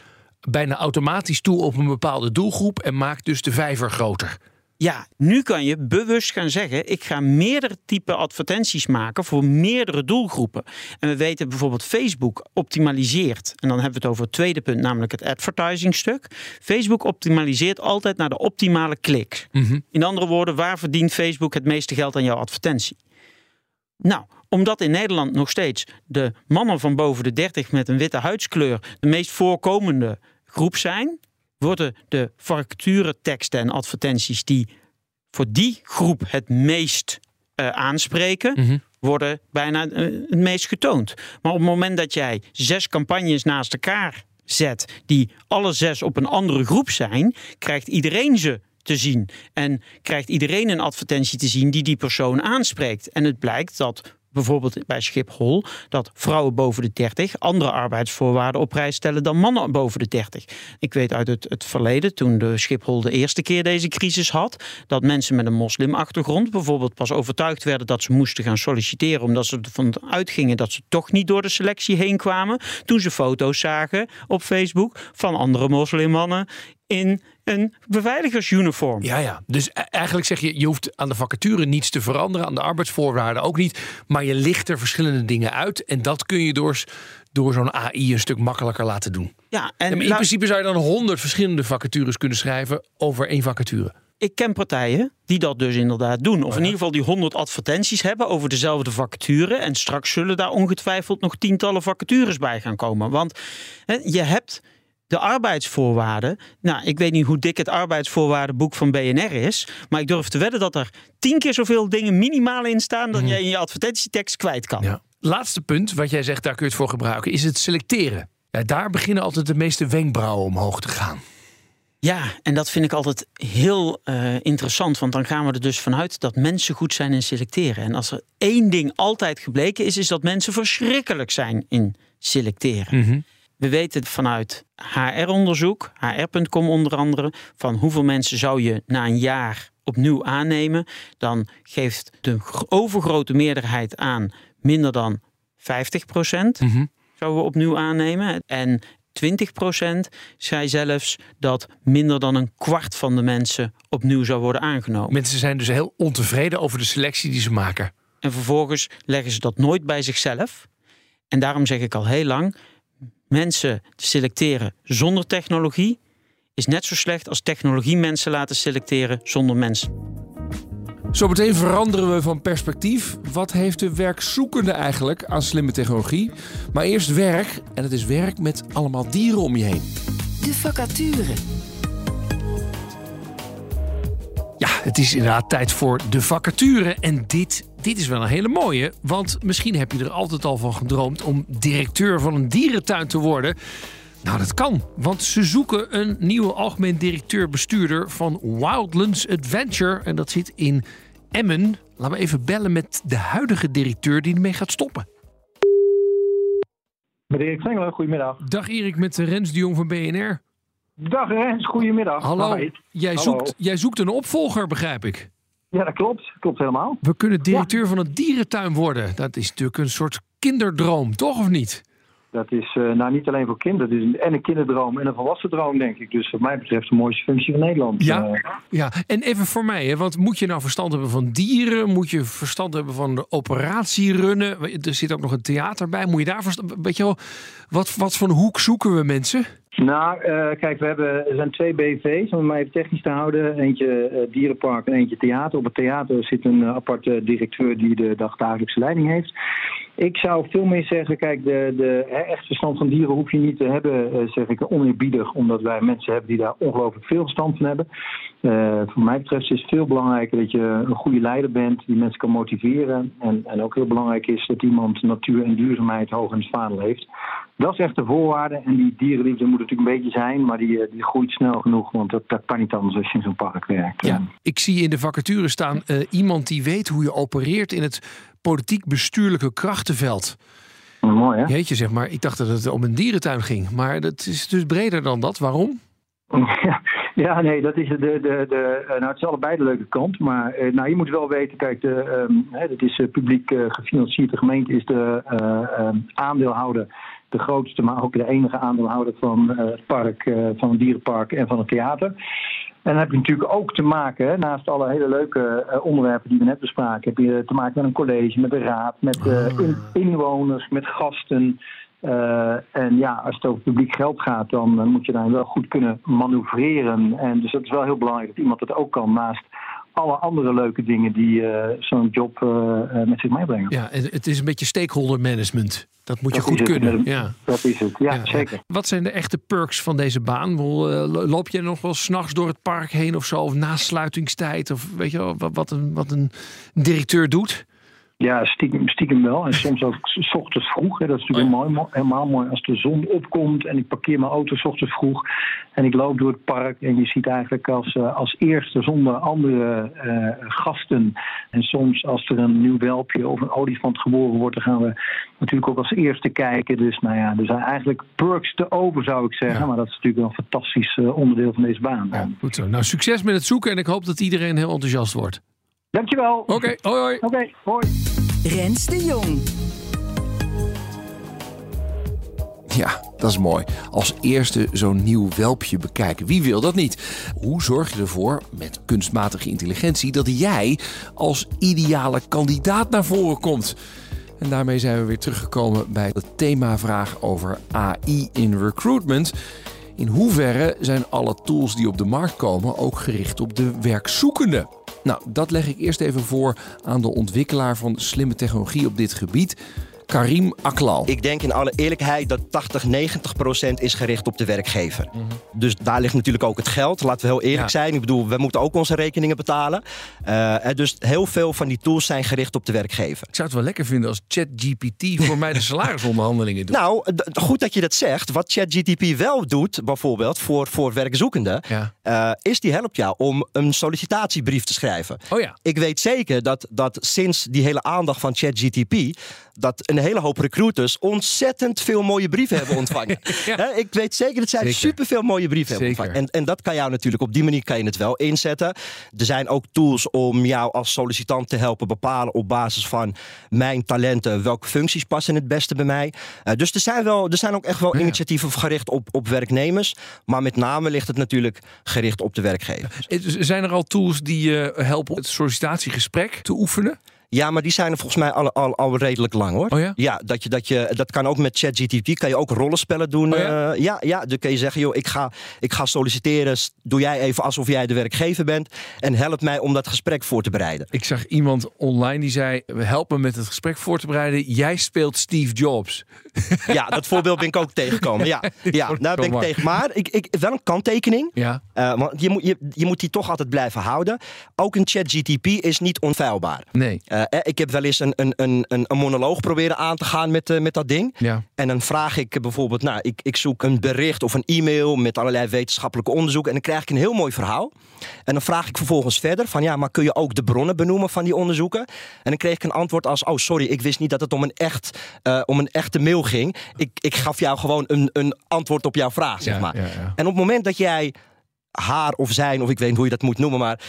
S4: bijna automatisch toe op een bepaalde doelgroep en maakt dus de vijver groter.
S7: Ja, nu kan je bewust gaan zeggen: ik ga meerdere type advertenties maken voor meerdere doelgroepen. En we weten bijvoorbeeld Facebook optimaliseert. En dan hebben we het over het tweede punt, namelijk het advertising stuk. Facebook optimaliseert altijd naar de optimale klik. In andere woorden, waar verdient Facebook het meeste geld aan jouw advertentie? Nou, omdat in Nederland nog steeds de mannen van boven de 30 met een witte huidskleur de meest voorkomende groep zijn, worden de vacatureteksten en advertenties die voor die groep het meest uh, aanspreken, worden bijna uh, het meest getoond. Maar op het moment dat jij zes campagnes naast elkaar zet, die alle zes op een andere groep zijn, krijgt iedereen ze te zien. En krijgt iedereen een advertentie te zien die die persoon aanspreekt. En het blijkt dat bijvoorbeeld bij Schiphol, dat vrouwen boven de 30 andere arbeidsvoorwaarden op prijs stellen dan mannen boven de 30. Ik weet uit het, het verleden, toen de Schiphol de eerste keer deze crisis had, dat mensen met een moslimachtergrond bijvoorbeeld pas overtuigd werden dat ze moesten gaan solliciteren, omdat ze ervan uitgingen dat ze toch niet door de selectie heen kwamen. Toen ze foto's zagen op Facebook van andere moslimmannen in een beveiligersuniform.
S4: Ja, ja. Dus e- eigenlijk zeg je, je hoeft aan de vacature niets te veranderen, aan de arbeidsvoorwaarden ook niet. Maar je licht er verschillende dingen uit. En dat kun je door, door zo'n AI een stuk makkelijker laten doen.
S7: Ja,
S4: en, in principe zou je dan honderd verschillende vacatures kunnen schrijven over één vacature.
S7: Ik ken partijen die dat dus inderdaad doen. Of in ieder geval die 100 advertenties hebben over dezelfde vacature. En straks zullen daar ongetwijfeld nog tientallen vacatures bij gaan komen. Want hè, je hebt de arbeidsvoorwaarden. Nou, ik weet niet hoe dik het arbeidsvoorwaardenboek van BNR is. Maar ik durf te wedden dat er tien keer zoveel dingen minimaal in staan. dan jij in je advertentietekst kwijt kan.
S4: Ja. Laatste punt, wat jij zegt, daar kun je het voor gebruiken, is het selecteren. Ja, daar beginnen altijd de meeste wenkbrauwen omhoog te gaan.
S7: Ja, en dat vind ik altijd heel uh, interessant. Want dan gaan we er dus vanuit dat mensen goed zijn in selecteren. En als er één ding altijd gebleken is, is dat mensen verschrikkelijk zijn in selecteren.
S4: Mhm.
S7: We weten vanuit HR-onderzoek, HR.com onder andere, van hoeveel mensen zou je na een jaar opnieuw aannemen. Dan geeft de overgrote meerderheid aan minder dan 50 procent.
S4: Mhm.
S7: Zouden we opnieuw aannemen. En 20 procent zei zelfs dat minder dan een kwart van de mensen opnieuw zou worden aangenomen.
S4: Mensen zijn dus heel ontevreden over de selectie die ze maken.
S7: En vervolgens leggen ze dat nooit bij zichzelf. En daarom zeg ik al heel lang: mensen selecteren zonder technologie is net zo slecht als technologie mensen laten selecteren zonder mensen.
S4: Zometeen veranderen we van perspectief. Wat heeft de werkzoekende eigenlijk aan slimme technologie? Maar eerst werk. En het is werk met allemaal dieren om je heen.
S3: De vacature.
S4: Ja, het is inderdaad tijd voor de vacature. En dit, dit is wel een hele mooie. Want misschien heb je er altijd al van gedroomd om directeur van een dierentuin te worden. Nou, dat kan, want ze zoeken een nieuwe algemeen directeur-bestuurder van Wildlands Adventure. En dat zit in Emmen. Laten we even bellen met de huidige directeur die ermee gaat stoppen.
S10: Met Erik Vengelen, goedemiddag.
S4: Dag Erik, met Rens de Jong van BNR.
S10: Dag Rens, goedemiddag.
S4: Hallo,
S10: Hi.
S4: jij
S10: Hallo.
S4: zoekt, jij zoekt een opvolger, begrijp ik.
S10: Ja, dat klopt. Klopt helemaal.
S4: We kunnen directeur van een dierentuin worden. Dat is natuurlijk een soort kinderdroom, toch of niet?
S10: Dat is eh, nou niet alleen voor kinderen. Het is een- en een kinderdroom en een volwassen droom, denk ik. Dus wat mij betreft de mooiste functie van Nederland.
S4: Ja.
S10: Eh,
S4: Ja, en even voor mij, hè, want moet je nou verstand hebben van dieren? Moet je verstand hebben van de operatierunnen? Er zit ook nog een theater bij. Moet je daar verstand... Weet je wel, wat, wat voor een hoek zoeken we mensen?
S10: Nou, eh, kijk, we hebben, er zijn twee BV's, om het maar even technisch te houden. Eentje eh, dierenpark en eentje theater. Op het theater zit een eh, aparte directeur die de dagdagelijkse leiding heeft. Ik zou veel meer zeggen, kijk, de, de hè, echt verstand van dieren hoef je niet te hebben, eh, zeg ik oneerbiedig. Omdat wij mensen hebben die daar ongelooflijk veel verstand van hebben. Eh, voor mij betreft is het veel belangrijker dat je een goede leider bent, die mensen kan motiveren. En, en ook heel belangrijk is dat iemand natuur en duurzaamheid hoog in het vaandel heeft. Dat is echt de voorwaarde. En die dierenliefde moet natuurlijk een beetje zijn, maar die, eh, die groeit snel genoeg. Want dat, dat kan niet anders als je in zo'n park werkt.
S4: Ja, ik zie in de vacature staan iemand die weet hoe je opereert in het politiek-bestuurlijke krachtenveld.
S10: Mooi, hè?
S4: Jeetje, zeg maar. Ik dacht dat het om een dierentuin ging. Maar dat is dus breder dan dat. Waarom?
S10: Ja, ja, nee, dat is de, de, de, eh, nou, het is allebei de leuke kant. Maar eh, nou, je moet wel weten, kijk, de, ehm, hè, dit is eh, publiek gefinancierd. De gemeente is de eh, ehm, aandeelhouder, de grootste, maar ook de enige aandeelhouder van eh, het park, eh, van het dierenpark en van het theater. En dan heb je natuurlijk ook te maken, naast alle hele leuke eh, onderwerpen die we net bespraken, heb je te maken met een college, met de raad, met in- inwoners, met gasten. En ja, als het over publiek geld gaat, dan moet je daar wel goed kunnen manoeuvreren. En dus dat is wel heel belangrijk dat iemand dat ook kan naast alle andere leuke dingen die eh, zo'n job eh, eh, met zich meebrengt.
S4: Ja, en het is een beetje stakeholder management. Dat moet je goed kunnen.
S10: Een-
S4: Ja.
S10: Dat is het, ja, zeker.
S4: Wat zijn de echte perks van deze baan? Eh, Loop je nog wel s'nachts door het park heen of zo? Of na sluitingstijd? Of weet je wel, wat, wat, een, wat een directeur doet?
S10: Ja, stiekem, stiekem wel. En soms ook s ochtends vroeg. Hè. Dat is natuurlijk helemaal, mo- helemaal mooi als de zon opkomt en ik parkeer mijn auto s ochtends vroeg. En ik loop door het park en je ziet eigenlijk als, eh, als eerste zonder andere eh, gasten. En soms als er een nieuw welpje of een olifant geboren wordt, dan gaan we natuurlijk ook als eerste kijken. Dus nou ja, er zijn eigenlijk perks te over zou ik zeggen. Maar dat is natuurlijk wel een fantastisch eh, onderdeel van deze baan.
S4: Goed zo. Nou, succes met het zoeken en ik hoop dat iedereen heel enthousiast wordt.
S10: Dankjewel.
S4: Oké, hoi hoi.
S10: Oké, hoi.
S3: Rens de Jong.
S4: Ja, dat is mooi. Als eerste zo'n nieuw welpje bekijken. Wie wil dat niet? Hoe zorg je ervoor, met kunstmatige intelligentie, dat jij als ideale kandidaat naar voren komt? En daarmee zijn we weer teruggekomen bij de themavraag over AI in recruitment. In hoeverre zijn alle tools die op de markt komen ook gericht op de werkzoekende? Nou, dat leg ik eerst even voor aan de ontwikkelaar van slimme technologie op dit gebied, Karim Aklal.
S9: Ik denk in alle eerlijkheid dat 80, 90 procent is gericht op de werkgever.
S4: Mhm.
S9: Dus daar ligt natuurlijk ook het geld. Laten we heel eerlijk
S4: Ja.
S9: zijn. Ik bedoel, we moeten ook onze rekeningen betalen. Eh, dus heel veel van die tools zijn gericht op de werkgever.
S4: Ik zou het wel lekker vinden als ChatGPT voor mij de salarisonderhandelingen doet.
S9: Nou, goed dat je dat zegt. Wat ChatGTP wel doet, bijvoorbeeld voor, voor werkzoekenden,
S4: Ja.
S9: eh, is die helpt jou om een sollicitatiebrief te schrijven.
S4: Oh ja.
S9: Ik weet zeker dat, dat sinds die hele aandacht van ChatGTP, dat een hele hoop recruiters ontzettend veel mooie brieven hebben ontvangen.
S4: Ja.
S9: Ik weet zeker dat zij
S4: Zeker.
S9: superveel mooie brieven hebben ontvangen. En, en dat kan jou natuurlijk, op die manier kan je het wel inzetten. Er zijn ook tools om jou als sollicitant te helpen bepalen op basis van mijn talenten welke functies passen het beste bij mij. Eh, dus er zijn, wel, er zijn ook echt wel
S4: Ja.
S9: initiatieven gericht op, op werknemers. Maar met name ligt het natuurlijk gericht op de werkgever.
S4: Eh, Zijn er al tools die je helpen het sollicitatiegesprek te oefenen?
S9: Ja, maar die zijn er volgens mij al, al, al redelijk lang hoor.
S4: Oh ja?
S9: dat, je, dat, je, dat kan ook met ChatGPT. Kan je ook rollenspellen doen.
S4: Oh ja?
S9: eh, ja, ja, dan kun je zeggen, joh, ik ga, ik ga solliciteren. Doe jij even alsof jij de werkgever bent. En help mij om dat gesprek voor te bereiden.
S4: Ik zag iemand online die zei: help me met het gesprek voor te bereiden. Jij speelt Steve Jobs.
S9: Ja, dat voorbeeld ben ik ook tegengekomen. Ja, ja daar ben ik tegen. Maar ik, ik, wel een kanttekening.
S4: Ja.
S9: Eh, want je moet, je, je moet die toch altijd blijven houden. Ook een ChatGTP is niet onfeilbaar.
S4: Nee.
S9: Eh, eh, ik heb wel eens een, een, een, een, monoloog proberen aan te gaan met, eh, met dat ding.
S4: Ja.
S9: En dan vraag ik bijvoorbeeld, nou, ik, ik zoek een bericht of een e-mail met allerlei wetenschappelijke onderzoeken. En dan krijg ik een heel mooi verhaal. En dan vraag ik vervolgens verder van, ja, maar kun je ook de bronnen benoemen van die onderzoeken? En dan kreeg ik een antwoord als, oh sorry, ik wist niet dat het om een, echt, eh, om een echte mail ging. Ik, ik gaf jou gewoon een, een antwoord op jouw vraag, zeg maar.
S4: ja.
S9: En op het moment dat jij haar of zijn, of ik weet niet hoe je dat moet noemen, maar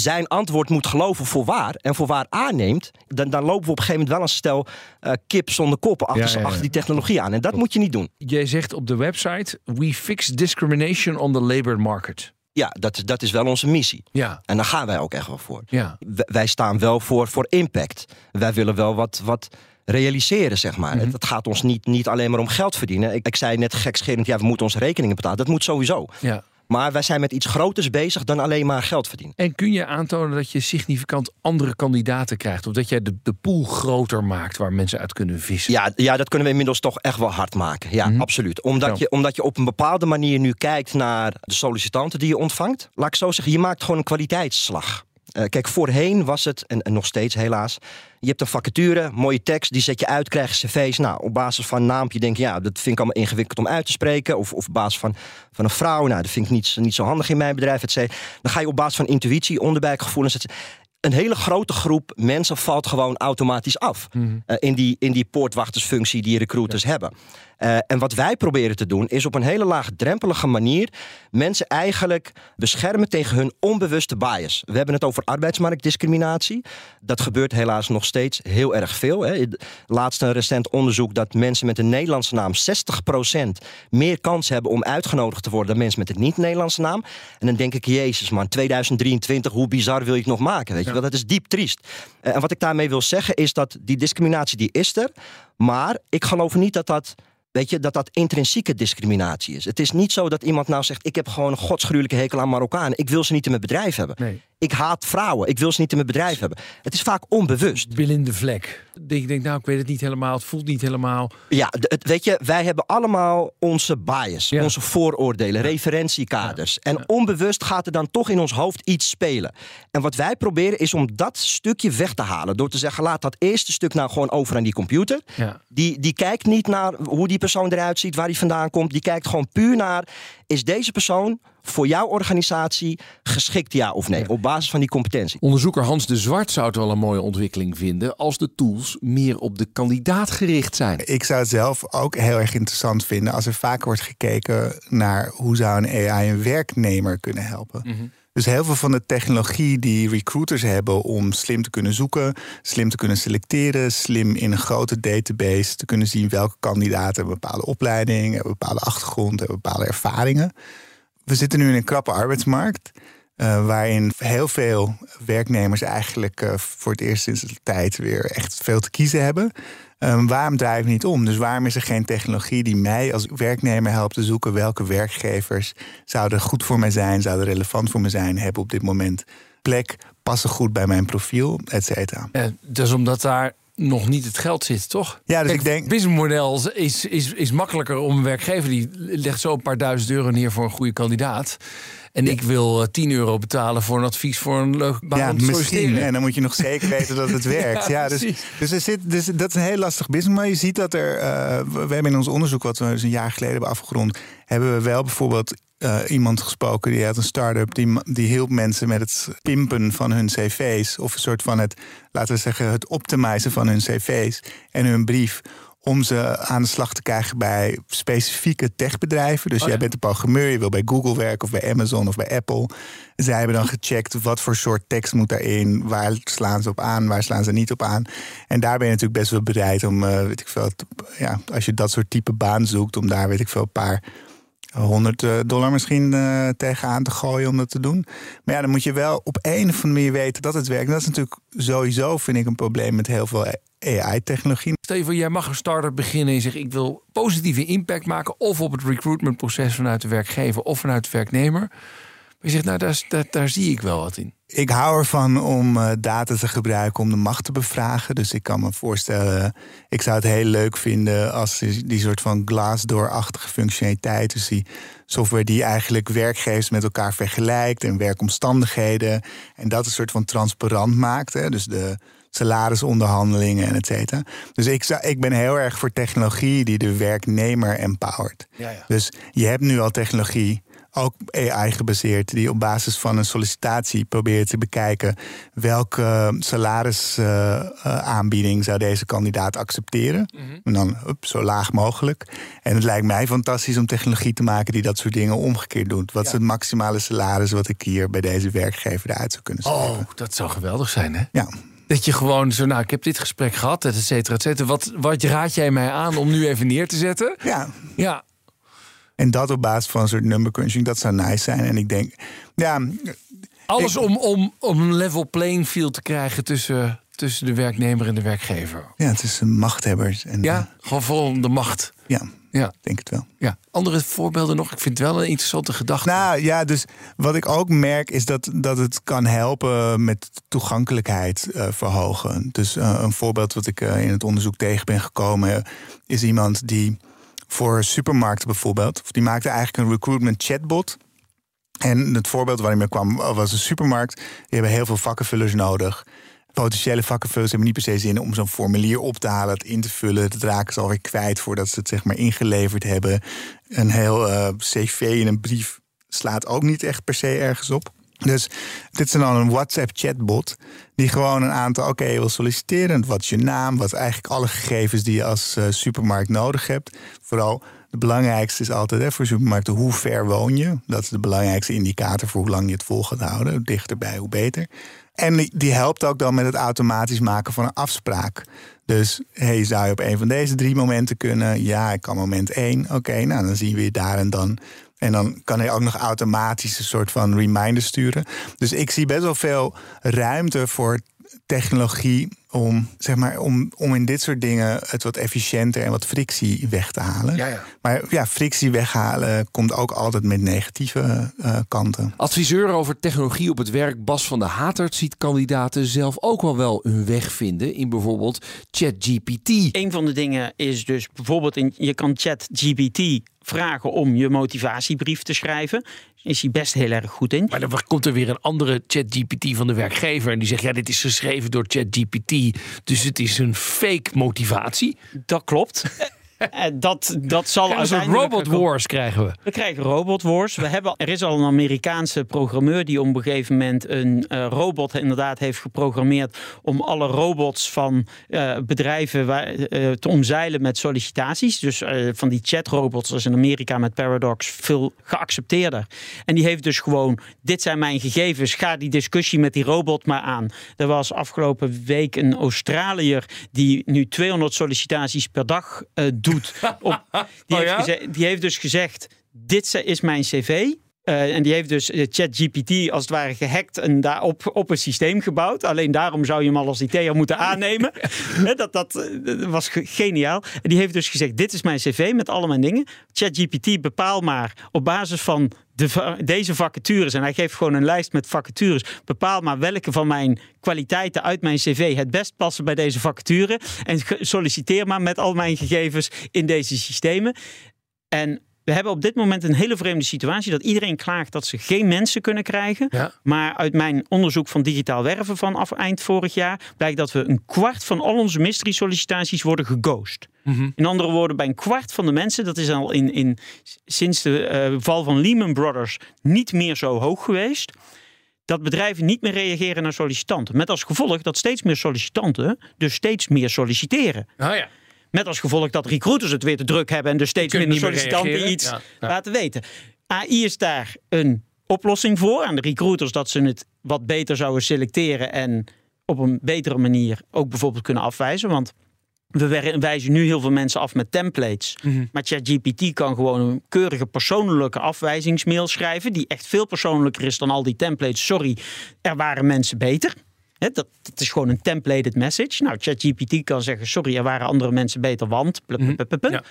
S9: zijn antwoord moet geloven voor waar en voor waar aanneemt, dan, dan lopen we op een gegeven moment wel een stel eh, kip zonder koppen achter,
S4: Ja, ja, ja.
S9: achter die technologie aan. En dat moet je niet doen.
S4: Jij zegt op de website: We fix discrimination on the labor market.
S9: Ja, dat, dat is wel onze missie.
S4: Ja.
S9: En daar gaan wij ook echt wel voor.
S4: Ja.
S9: Wij staan wel voor, voor impact. Wij willen wel wat, wat realiseren, zeg maar.
S4: Mhm.
S9: Het, het gaat ons niet, niet alleen maar om geld verdienen. Ik, ik zei net gekscherend, ja, we moeten onze rekeningen betalen. Dat moet sowieso.
S4: ja.
S9: Maar wij zijn met iets groters bezig dan alleen maar geld verdienen.
S4: En kun je aantonen dat je significant andere kandidaten krijgt? Of dat jij de, de pool groter maakt waar mensen uit kunnen vissen?
S9: Ja, ja, dat kunnen we inmiddels toch echt wel hard maken. Ja,
S4: Mhm.
S9: absoluut. Omdat, je, omdat je op een bepaalde manier nu kijkt naar de sollicitanten die je ontvangt. Laat ik zo zeggen, je maakt gewoon een kwaliteitsslag. Eh, kijk, voorheen was het, en, nog steeds helaas... je hebt een vacature, mooie tekst, die zet je uit, krijg je cv's. Nou, op basis van een naampje denk je... ja, dat vind ik allemaal ingewikkeld om uit te spreken. Of, op basis van, van een vrouw, nou, dat vind ik niet, niet zo handig in mijn bedrijf. et. Dan ga je op basis van intuïtie, onderbuikgevoelens... et. Een hele grote groep mensen valt gewoon automatisch af. eh, in, die, in die poortwachtersfunctie die recruiters hebben. Eh, en wat wij proberen te doen, is op een hele laagdrempelige manier mensen eigenlijk beschermen tegen hun onbewuste bias. We hebben het over arbeidsmarktdiscriminatie. Dat gebeurt helaas nog steeds heel erg veel. Hè. Laatst een recent onderzoek dat mensen met een Nederlandse naam 60% meer kans hebben om uitgenodigd te worden dan mensen met een niet-Nederlandse naam. En dan denk ik, Jezus man, 2023, hoe bizar wil je het nog maken? Weet je dat is diep triest. Eh, en wat ik daarmee wil zeggen is dat die discriminatie die is er, maar ik geloof niet dat dat Weet je, dat dat intrinsieke discriminatie is. Het is niet zo dat iemand nou zegt: Ik heb gewoon een godsgruwelijke hekel aan Marokkanen. Ik wil ze niet in mijn bedrijf hebben.
S4: Nee.
S9: Ik haat vrouwen. Ik wil ze niet in mijn bedrijf hebben. Het is vaak onbewust.
S4: Blinde vlek. Dat je denkt, nou, ik weet het niet helemaal. Het voelt niet helemaal.
S9: Ja, het, weet je, wij hebben allemaal onze bias,
S4: Ja.
S9: onze vooroordelen, referentiekaders. En onbewust gaat er dan toch in ons hoofd iets spelen. En wat wij proberen is om dat stukje weg te halen. Door te zeggen, laat dat eerste stuk nou gewoon over aan die computer.
S4: Ja.
S9: Die, die kijkt niet naar hoe die persoon eruit ziet, waar die vandaan komt. Die kijkt gewoon puur naar, is deze persoon voor jouw organisatie geschikt ja of nee? Op basis van die competentie.
S4: Onderzoeker Hans de Zwart zou het wel een mooie ontwikkeling vinden als de tools meer op de kandidaat gericht zijn.
S8: Ik zou het zelf ook heel erg interessant vinden als er vaker wordt gekeken naar hoe zou een AI een werknemer kunnen helpen. Dus heel veel van de technologie die recruiters hebben om slim te kunnen zoeken, slim te kunnen selecteren, slim in een grote database te kunnen zien welke kandidaten een bepaalde opleiding, hebben een bepaalde achtergrond, hebben bepaalde ervaringen. We zitten nu in een krappe arbeidsmarkt. eh, waarin heel veel werknemers eigenlijk eh, voor het eerst sinds de tijd weer echt veel te kiezen hebben. Ehm, waarom draai ik niet om? Dus waarom is er geen technologie die mij als werknemer helpt te zoeken welke werkgevers zouden goed voor mij zijn, zouden relevant voor me zijn, hebben op dit moment plek, passen goed bij mijn profiel, et cetera.
S4: Eh, is omdat daar nog niet het geld zit, toch?
S8: Ja, dus
S4: Kijk,
S8: ik denk-
S4: businessmodel is, is, is makkelijker om een werkgever die legt zo een paar duizend euro neer voor een goede kandidaat. En ik wil eh, 10 euro betalen voor een advies voor een leuk baan
S8: Ja, misschien. En dan moet je nog zeker weten dat het werkt. Ja, dus, dus, er zit, dus dat is een heel lastig business. Maar je ziet dat er. eh, we hebben in ons onderzoek, wat we dus een jaar geleden hebben afgerond, hebben we wel bijvoorbeeld eh, iemand gesproken die had een start-up. Die, die hielp mensen met het pimpen van hun cv's. Of een soort van het, laten we zeggen, het optimizen van hun cv's en hun brief. Om ze aan de slag te krijgen bij specifieke techbedrijven. Dus
S4: Oh,
S8: jij
S4: ja.
S8: bent een programmeur, je wil bij Google werken of bij Amazon of bij Apple. Zij hebben dan gecheckt wat voor soort tekst moet daarin. Waar slaan ze op aan, waar slaan ze niet op aan. En daar ben je natuurlijk best wel bereid om, eh, weet ik veel, ja, als je dat soort type baan zoekt, om daar, weet ik veel, een paar honderd eh, dollar misschien eh, tegenaan te gooien om dat te doen. Maar ja, dan moet je wel op een of andere manier weten dat het werkt. Dat is natuurlijk sowieso, vind ik, een probleem met heel veel AI-technologie.
S4: Stel voor, jij mag een start-up beginnen en zegt... ik wil positieve impact maken... of op het recruitmentproces vanuit de werkgever of vanuit de werknemer. Je zegt, nou, daar, daar, daar zie ik wel wat in.
S8: Ik hou ervan om eh, data te gebruiken om de macht te bevragen. Dus ik kan me voorstellen, ik zou het heel leuk vinden als die, soort van Glassdoor-achtige functionaliteit, dus die software die eigenlijk werkgevers met elkaar vergelijkt en werkomstandigheden en dat een soort van transparant maakt. Hè? Dus de salarisonderhandelingen en et cetera. Dus ik, zou, ik ben heel erg voor technologie die de werknemer empowert.
S4: Ja, ja.
S8: Dus je hebt nu al technologie, ook AI gebaseerd, die op basis van een sollicitatie probeert te bekijken welke salarisaanbieding zou deze kandidaat accepteren. En dan up, zo laag mogelijk. En het lijkt mij fantastisch om technologie te maken die dat soort dingen omgekeerd doet. Wat is het maximale salaris wat ik hier bij deze werkgever eruit zou kunnen zetten?
S4: Oh, dat zou geweldig zijn, hè?
S8: Ja.
S4: Dat je gewoon zo, nou, ik heb dit gesprek gehad, et cetera, et cetera. Wat, wat raad jij mij aan om nu even neer te zetten?
S8: Ja.
S4: Ja,
S8: En dat op basis van een soort number crunching, dat zou nice zijn. En ik denk, ja,
S4: alles
S8: Ik-
S4: om, om, om een level playing field te krijgen tussen, tussen de werknemer en de werkgever.
S8: ja een machthebbers. En,
S4: Ja, gewoon vol om de macht.
S8: ja,
S4: Ja,
S8: denk het wel.
S4: ja. Andere voorbeelden nog? Ik vind het wel een interessante gedachte.
S8: Nou ja, dus wat ik ook merk is dat, dat het kan helpen met toegankelijkheid eh, verhogen. Dus eh, een voorbeeld wat ik eh, in het onderzoek tegen ben gekomen, eh, is iemand die voor supermarkten bijvoorbeeld, of die maakte eigenlijk een recruitment chatbot. En het voorbeeld waar hij mee kwam was een supermarkt. Die hebben heel veel vakkenvullers nodig. Potentiële vakkenvullers hebben niet per se zin om zo'n formulier op te halen, het in te vullen. Dat raken ze alweer kwijt voordat ze het zeg maar ingeleverd hebben. Een heel eh, cv in een brief slaat ook niet echt per se ergens op. Dus dit is dan een WhatsApp-chatbot die gewoon een aantal... oké, je wil solliciteren, wat is je naam... wat eigenlijk alle gegevens die je als eh, supermarkt nodig hebt. Vooral de belangrijkste is altijd hè, voor supermarkten... hoe ver woon je? Dat is de belangrijkste indicator voor hoe lang je het vol gaat houden. Hoe dichterbij, hoe beter. En die, die helpt ook dan met het automatisch maken van een afspraak. Dus hey, zou je op een van deze drie momenten kunnen? Ja, ik kan moment één. Oké, nou dan zien we je daar en dan. En dan kan hij ook nog automatisch een soort van reminder sturen. Dus ik zie best wel veel ruimte voor technologie om, zeg maar, om, om in dit soort dingen het wat efficiënter en wat frictie weg te halen.
S4: Ja, ja.
S8: Maar ja, frictie weghalen komt ook altijd met negatieve eh, kanten.
S4: Adviseur over technologie op het werk Bas van der Hatert ziet kandidaten zelf ook wel wel hun weg vinden in bijvoorbeeld ChatGPT.
S7: Een van de dingen is dus bijvoorbeeld, in, je kan ChatGPT vragen om je motivatiebrief te schrijven. Is hij best heel erg goed in.
S4: Maar dan komt er weer een andere ChatGPT van de werkgever en die zegt ja, dit is geschreven door ChatGPT, dus het is een fake motivatie.
S7: Dat klopt. Eh, dat, dat zal
S4: Een soort
S7: uiteindelijk...
S4: robot wars krijgen we.
S7: We krijgen robot wars. We hebben, er is al een Amerikaanse programmeur die op een gegeven moment een eh, robot inderdaad heeft geprogrammeerd om alle robots van eh, bedrijven waar, te omzeilen met sollicitaties. Dus van die chatrobots is in Amerika met Paradox veel geaccepteerder. En die heeft dus gewoon, dit zijn mijn gegevens, ga die discussie met die robot maar aan. Er was afgelopen week een Australiër die nu 200 sollicitaties per dag eh, doet. Op, die,
S4: Oh
S7: heeft
S4: ja?
S7: geze- die heeft dus gezegd, dit is mijn cv. Eh, en die heeft dus eh, ChatGPT als het ware gehackt en daarop op een systeem gebouwd. Alleen daarom zou je hem al als IT'er moeten aannemen. Hè, dat, dat, eh, dat was ge- geniaal. En die heeft dus gezegd, dit is mijn cv met alle mijn dingen. ChatGPT bepaal maar op basis van de, deze vacatures. En hij geeft gewoon een lijst met vacatures. Bepaal maar welke van mijn kwaliteiten uit mijn cv het best passen bij deze vacature. En solliciteer maar met al mijn gegevens in deze systemen. En we hebben op dit moment een hele vreemde situatie dat iedereen klaagt dat ze geen mensen kunnen krijgen.
S4: Ja.
S7: Maar uit mijn onderzoek van digitaal werven vanaf eind vorig jaar blijkt dat we een kwart van al onze mystery sollicitaties worden geghost. In andere woorden, bij een kwart van de mensen, dat is al in, in, sinds de eh, val van Lehman Brothers niet meer zo hoog geweest. Dat bedrijven niet meer reageren naar sollicitanten. Met als gevolg dat steeds meer sollicitanten dus steeds meer solliciteren.
S4: Ah ja.
S7: Met als gevolg dat recruiters het weer te druk hebben en dus steeds minder sollicitanten
S4: reageren.
S7: iets
S4: Ja,
S7: laten weten. AI is daar een oplossing voor aan de recruiters dat ze het wat beter zouden selecteren en op een betere manier ook bijvoorbeeld kunnen afwijzen. Want we wijzen nu heel veel mensen af met templates.
S4: Mhm.
S7: Maar ChatGPT kan gewoon een keurige persoonlijke afwijzingsmail schrijven. Die echt veel persoonlijker is dan al die templates. Sorry, er waren mensen beter. Hè, dat, dat is gewoon een templated message. Nou, ChatGPT kan zeggen: Sorry, er waren andere mensen beter, want.
S4: Mhm. Ja.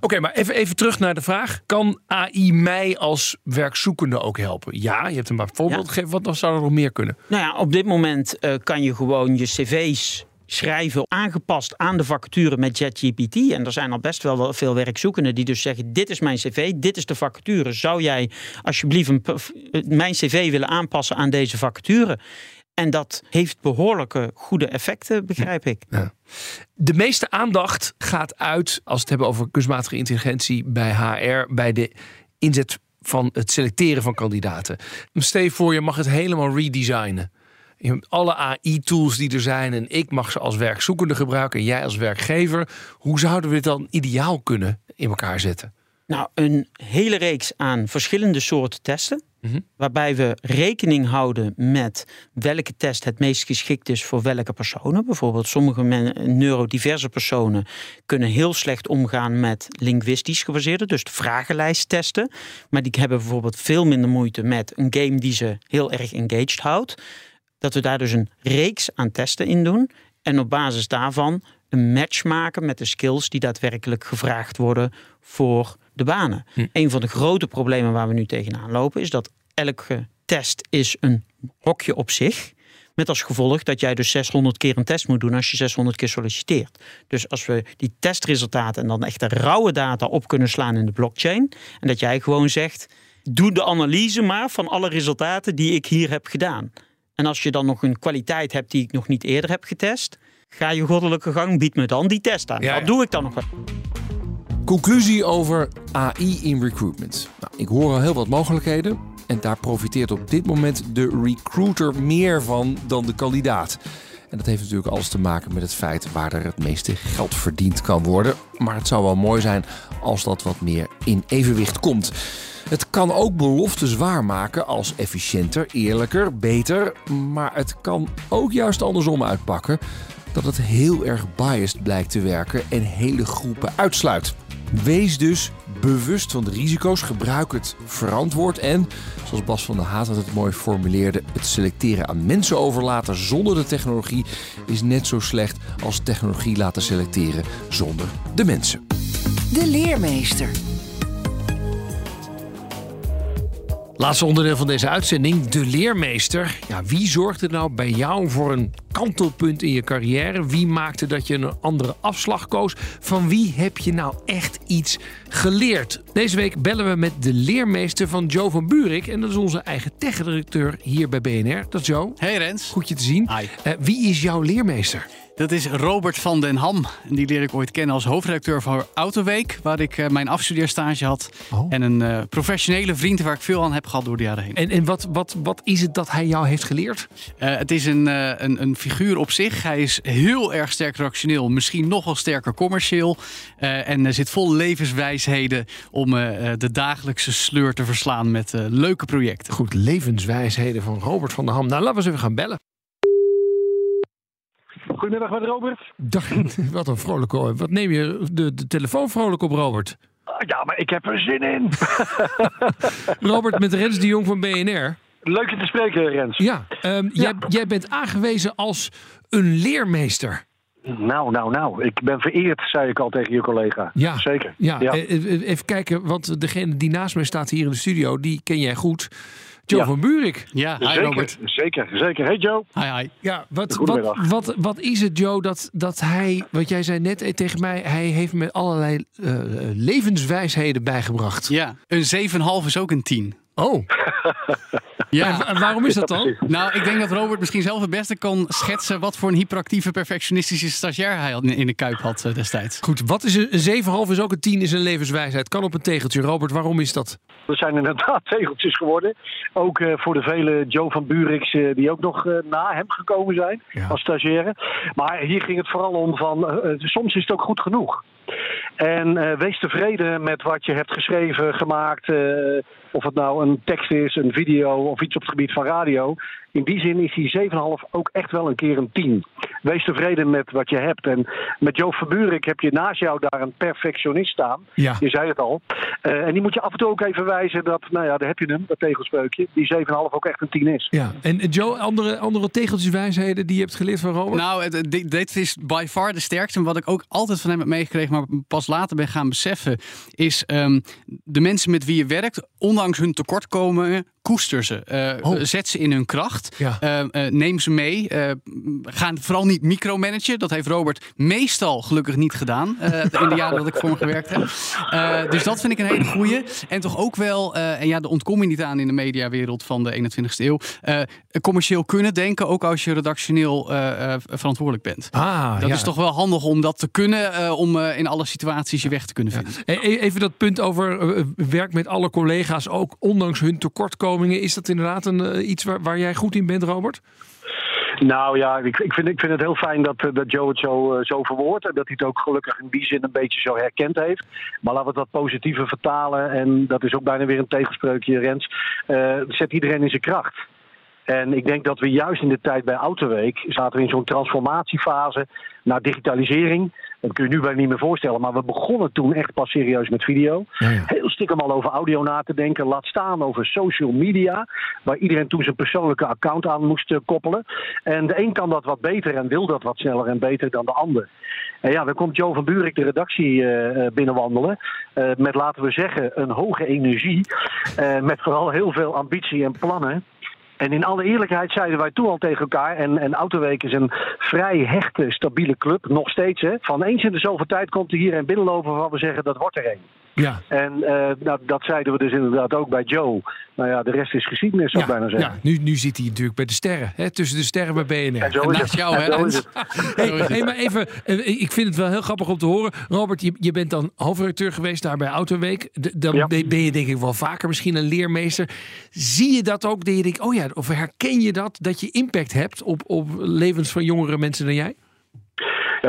S4: Oké, maar even, even terug naar de vraag. Kan AI mij als werkzoekende ook helpen? Ja, je hebt een paar voorbeeld
S7: Ja.
S4: gegeven. Wat zou er nog meer kunnen?
S7: Nou ja, op dit moment eh, kan je gewoon je cv's schrijven aangepast aan de vacature met ChatGPT. En er zijn al best wel veel werkzoekenden die dus zeggen: dit is mijn cv, dit is de vacature. Zou jij alsjeblieft een, p- mijn cv willen aanpassen aan deze vacature? En dat heeft behoorlijke goede effecten, begrijp ik.
S4: De meeste aandacht gaat uit, als we het hebben over kunstmatige intelligentie bij HR, bij de inzet van het selecteren van kandidaten. Stel je voor, je mag het helemaal redesignen. Je hebt alle AI-tools die er zijn en ik mag ze als werkzoekende gebruiken en jij als werkgever. Hoe zouden we dit dan ideaal kunnen in elkaar zetten?
S7: Nou, een hele reeks aan verschillende soorten testen.
S4: Mhm.
S7: Waarbij we rekening houden met welke test het meest geschikt is voor welke personen. Bijvoorbeeld sommige neurodiverse personen kunnen heel slecht omgaan met linguistisch gebaseerde, dus de vragenlijsttesten. Maar die hebben bijvoorbeeld veel minder moeite met een game die ze heel erg engaged houdt. Dat we daar dus een reeks aan testen in doen. En op basis daarvan een match maken met de skills die daadwerkelijk gevraagd worden voor de banen. Een van de grote problemen waar we nu tegenaan lopen is dat elke test is een hokje op zich. Met als gevolg dat jij dus 600 keer een test moet doen als je 600 keer solliciteert. Dus als we die testresultaten en dan echt de rauwe data op kunnen slaan in de blockchain. En dat jij gewoon zegt, doe de analyse maar van alle resultaten die ik hier heb gedaan. En als je dan nog een kwaliteit hebt die ik nog niet eerder heb getest, ga je goddelijke gang, bied me dan die test aan.
S4: Ja,
S7: dat doe ik dan nog wel.
S4: Conclusie over AI in recruitment. Nou, ik hoor al heel wat mogelijkheden. En daar profiteert op dit moment de recruiter meer van dan de kandidaat. En dat heeft natuurlijk alles te maken met het feit waar er het meeste geld verdiend kan worden. Maar het zou wel mooi zijn als dat wat meer in evenwicht komt. Het kan ook beloftes waarmaken als efficiënter, eerlijker, beter. Maar het kan ook juist andersom uitpakken. Dat het heel erg biased blijkt te werken en hele groepen uitsluit. Wees dus bewust van de risico's, gebruik het verantwoord en, zoals Bas van der Haat het mooi formuleerde, het selecteren aan mensen overlaten zonder de technologie is net zo slecht als technologie laten selecteren zonder de mensen.
S3: De leermeester.
S4: Laatste onderdeel van deze uitzending, de leermeester. Ja, wie zorgde nou bij jou voor een kantelpunt in je carrière? Wie maakte dat je een andere afslag koos? Van wie heb je nou echt iets geleerd? Deze week bellen we met de leermeester van Joe van Buurik. En dat is onze eigen tech-directeur hier bij BNR. Dat is Joe.
S11: Hey Rens.
S4: Goed je te zien.
S11: Hi.
S4: Eh, wie is jouw leermeester?
S11: Dat is Robert van den Ham. Die leer ik ooit kennen als hoofdredacteur van Autoweek, waar ik eh, mijn afstudeerstage had.
S4: Oh.
S11: En een eh, professionele vriend waar ik veel aan heb gehad door de jaren heen.
S4: En, en wat, wat, wat is het dat hij jou heeft geleerd?
S11: Eh, het is een, een, een figuur op zich. Hij is heel erg sterk rationeel, misschien nog wel sterker commercieel. En er zit vol levenswijsheden om de dagelijkse sleur te verslaan met leuke projecten.
S4: Goed, levenswijsheden van Robert van der Ham. Nou, laten we eens even gaan bellen.
S10: Goedemiddag met Robert.
S4: Dag, wat een vrolijke... Wat neem je de, de telefoon vrolijk op, Robert?
S12: Ja, maar ik heb er zin in.
S4: Robert, met Rens de Jong van BNR.
S12: Leuk je te spreken, Rens.
S4: Ja, ehm, Jij, jij bent aangewezen als een leermeester.
S12: Nou, nou, nou. Ik ben vereerd, zei ik al tegen je collega.
S4: Ja,
S12: Zeker.
S4: Ja, eh, eh, even kijken, want degene die naast mij staat hier in de studio, die ken jij goed. Joe
S12: Ja.
S4: van Buurik.
S11: Ja, hi
S12: zeker,
S11: Robert.
S12: Zeker, zeker. Hey Joe.
S11: Hi, hi.
S4: Ja, wat, wat, wat, wat is het, Joe, dat, dat hij, wat jij zei net eh, tegen mij, hij heeft me allerlei eh, levenswijsheden bijgebracht.
S11: Ja, een 7,5 is ook een 10.
S4: Oh,
S11: Ja.
S4: en waarom is dat dan?
S11: Nou, ik denk dat Robert misschien zelf het beste kon schetsen wat voor een hyperactieve, perfectionistische stagiair hij in de kuip had eh, destijds.
S4: Goed, wat is een, een 7,5 is ook een 10 is een levenswijsheid. Kan op een tegeltje. Robert, waarom is dat?
S12: Er zijn inderdaad tegeltjes geworden. Ook eh, voor de vele Joe van Buriks eh, die ook nog eh, na hem gekomen zijn
S4: Ja.
S12: als stagiaire. Maar hier ging het vooral om van, soms is het ook goed genoeg. En eh, wees tevreden met wat je hebt geschreven, gemaakt. eh, of het nou een tekst is, een video of iets op het gebied van radio. In die zin is die 7,5 ook echt wel een keer een 10. Wees tevreden met wat je hebt. En met Joop Verbuurik heb je naast jou daar een perfectionist staan.
S4: Ja.
S12: Je zei het al. Eh, en die moet je af en toe ook even wijzen dat, nou ja, daar heb je hem, dat tegelspeukje. Die 7,5 ook echt een 10 is.
S4: Ja, en en Joe, andere, andere tegeltjeswijsheden die je hebt geleerd van Robert?
S11: Nou, het- het- dit, dit is by far de sterkste. En wat ik ook altijd van hem heb meegekregen, maar pas later ben gaan beseffen, is ehm, de mensen met wie je werkt, ondanks hun tekortkomingen, koester ze. Eh,
S4: Oh.
S11: Zet ze in hun kracht.
S4: Ja.
S11: Eh, eh, neem ze mee. Ga vooral niet micromanagen. Dat heeft Robert meestal gelukkig niet gedaan. in de jaren dat ik voor hem gewerkt heb. Dus dat vind ik een hele goeie. En toch ook wel, en ja, daar ontkom je niet aan in de mediawereld van de 21ste eeuw. commercieel kunnen denken, ook als je redactioneel verantwoordelijk bent.
S4: Ah,
S11: Dat
S4: ja.
S11: is toch wel handig om dat te kunnen, om in alle situaties je weg te kunnen vinden.
S4: E- e- Even dat punt over werk met alle collega's, ook ondanks hun tekortkomingen. Is dat inderdaad een, eh, iets waar, jij goed in bent, Robert?
S12: Nou ja, ik, ik, vind, ik vind het heel fijn dat, eh, dat Joe het zo, eh, zo verwoordt. En dat hij het ook gelukkig in die zin een beetje zo herkend heeft. Maar laten we het wat positiever vertalen. En dat is ook bijna weer een tegenspreukje, Rens. Zet iedereen in zijn kracht. En ik denk dat we juist in de tijd bij Autoweek zaten we in zo'n transformatiefase naar digitalisering. Dat kun je nu bijna niet meer voorstellen. Maar we begonnen toen echt pas serieus met video.
S4: Ja, ja.
S12: Heel stiekem al over audio na te denken. Laat staan over social media. Waar iedereen toen zijn persoonlijke account aan moest eh, koppelen. En de een kan dat wat beter en wil dat wat sneller en beter dan de ander. En ja, dan komt Jo van Buurik de redactie eh, eh, binnenwandelen. met, laten we zeggen, een hoge energie. met vooral heel veel ambitie en plannen. En in alle eerlijkheid zeiden wij toen al tegen elkaar. En, en Autoweek is een vrij hechte, stabiele club. Nog steeds. Hè. Van eens in de zoveel tijd komt er hier een binnenlopen waarvan we zeggen dat wordt er een.
S4: Ja.
S12: En eh, nou, dat zeiden we dus inderdaad ook bij Joe. Nou ja, de rest is geschiedenis, zou ik bijna zeggen.
S4: ja nu, nu zit hij natuurlijk bij de sterren. Hè, tussen de sterren bij BNR.
S12: En zo is
S11: naast
S12: het.
S11: jou, hè.
S4: Hey, hey, maar even, eh, ik vind het wel heel grappig om te horen. Robert, je, je bent dan hoofdredacteur geweest daar bij Autoweek. Dan
S12: Ja.
S4: ben ben je denk ik wel vaker misschien een leermeester. Zie je dat ook? Dat je denkt, oh ja, of herken je dat? Dat je impact hebt op, op levens van jongere mensen dan jij?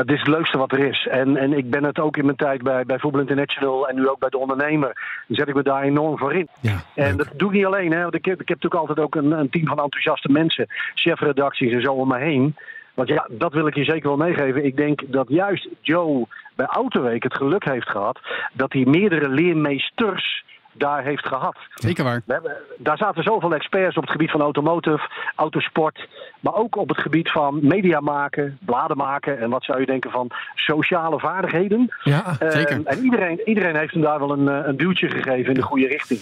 S12: Ja, dit is het leukste wat er is. En, en ik ben het ook in mijn tijd bij, bij Voetbal International en nu ook bij de ondernemer. Zet ik me daar enorm voor in.
S4: Ja,
S12: En dat doe ik niet alleen. Hè, want ik, heb, ik heb natuurlijk altijd ook een, een team van enthousiaste mensen. Chefredacties en zo om me heen. Want ja, dat wil ik je zeker wel meegeven. Ik denk dat juist Joe bij Autoweek het geluk heeft gehad... dat hij meerdere leermeesters daar heeft gehad.
S11: Zeker waar.
S12: We hebben, daar zaten zoveel experts op het gebied van automotive, autosport. Maar ook op het gebied van media maken, bladen maken. En wat zou je denken van sociale vaardigheden.
S4: Ja,
S12: Eh,
S11: zeker.
S12: En iedereen, iedereen heeft hem daar wel een, eh, een duwtje gegeven in de goede richting.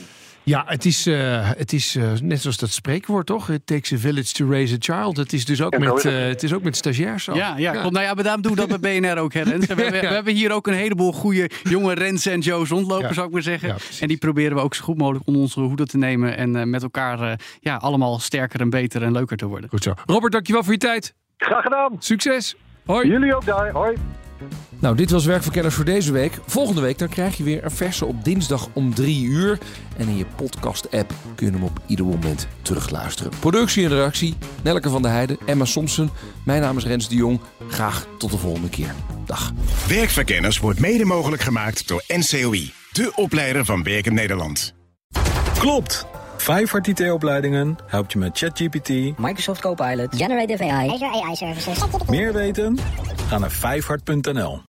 S4: Ja, het is, eh, het is eh, net zoals dat spreekwoord, toch? It takes a village to raise a child. Het is dus ook, met,
S12: het.
S4: eh, het is ook met stagiairs zo.
S11: Ja, ja, klopt. Nou ja, maar daarom doen we dat bij BNR ook, hè, Rens. We, hebben- we hebben hier ook een heleboel goede jonge Rens en Joe's rondlopen,
S4: Ja.
S11: zou ik maar zeggen.
S4: Ja,
S11: en die proberen we ook zo goed mogelijk onder onze hoede te nemen. En eh, met elkaar eh, ja, allemaal sterker en beter en leuker te worden.
S4: Goed zo. Robert, dankjewel voor je tijd.
S12: Graag gedaan.
S4: Succes. Hoi.
S12: Jullie ook daar. Hoi.
S4: Nou, dit was Werkverkenners voor deze week. Volgende week dan krijg je weer een verse op dinsdag om 3 uur. En in je podcast-app kun je hem op ieder moment terugluisteren. Productie en redactie, Nelke van der Heijden, Emma Somsen. Mijn naam is Rens de Jong. Graag tot de volgende keer. Dag.
S2: Werkverkenners wordt mede mogelijk gemaakt door NCOI, de opleider van Werken Nederland.
S1: Klopt. Vijfhart IT-opleidingen helpt je met ChatGPT.
S13: Microsoft Copilot, Generative AI, Azure AI Services.
S1: Meer weten? Ga naar vijfhart.nl.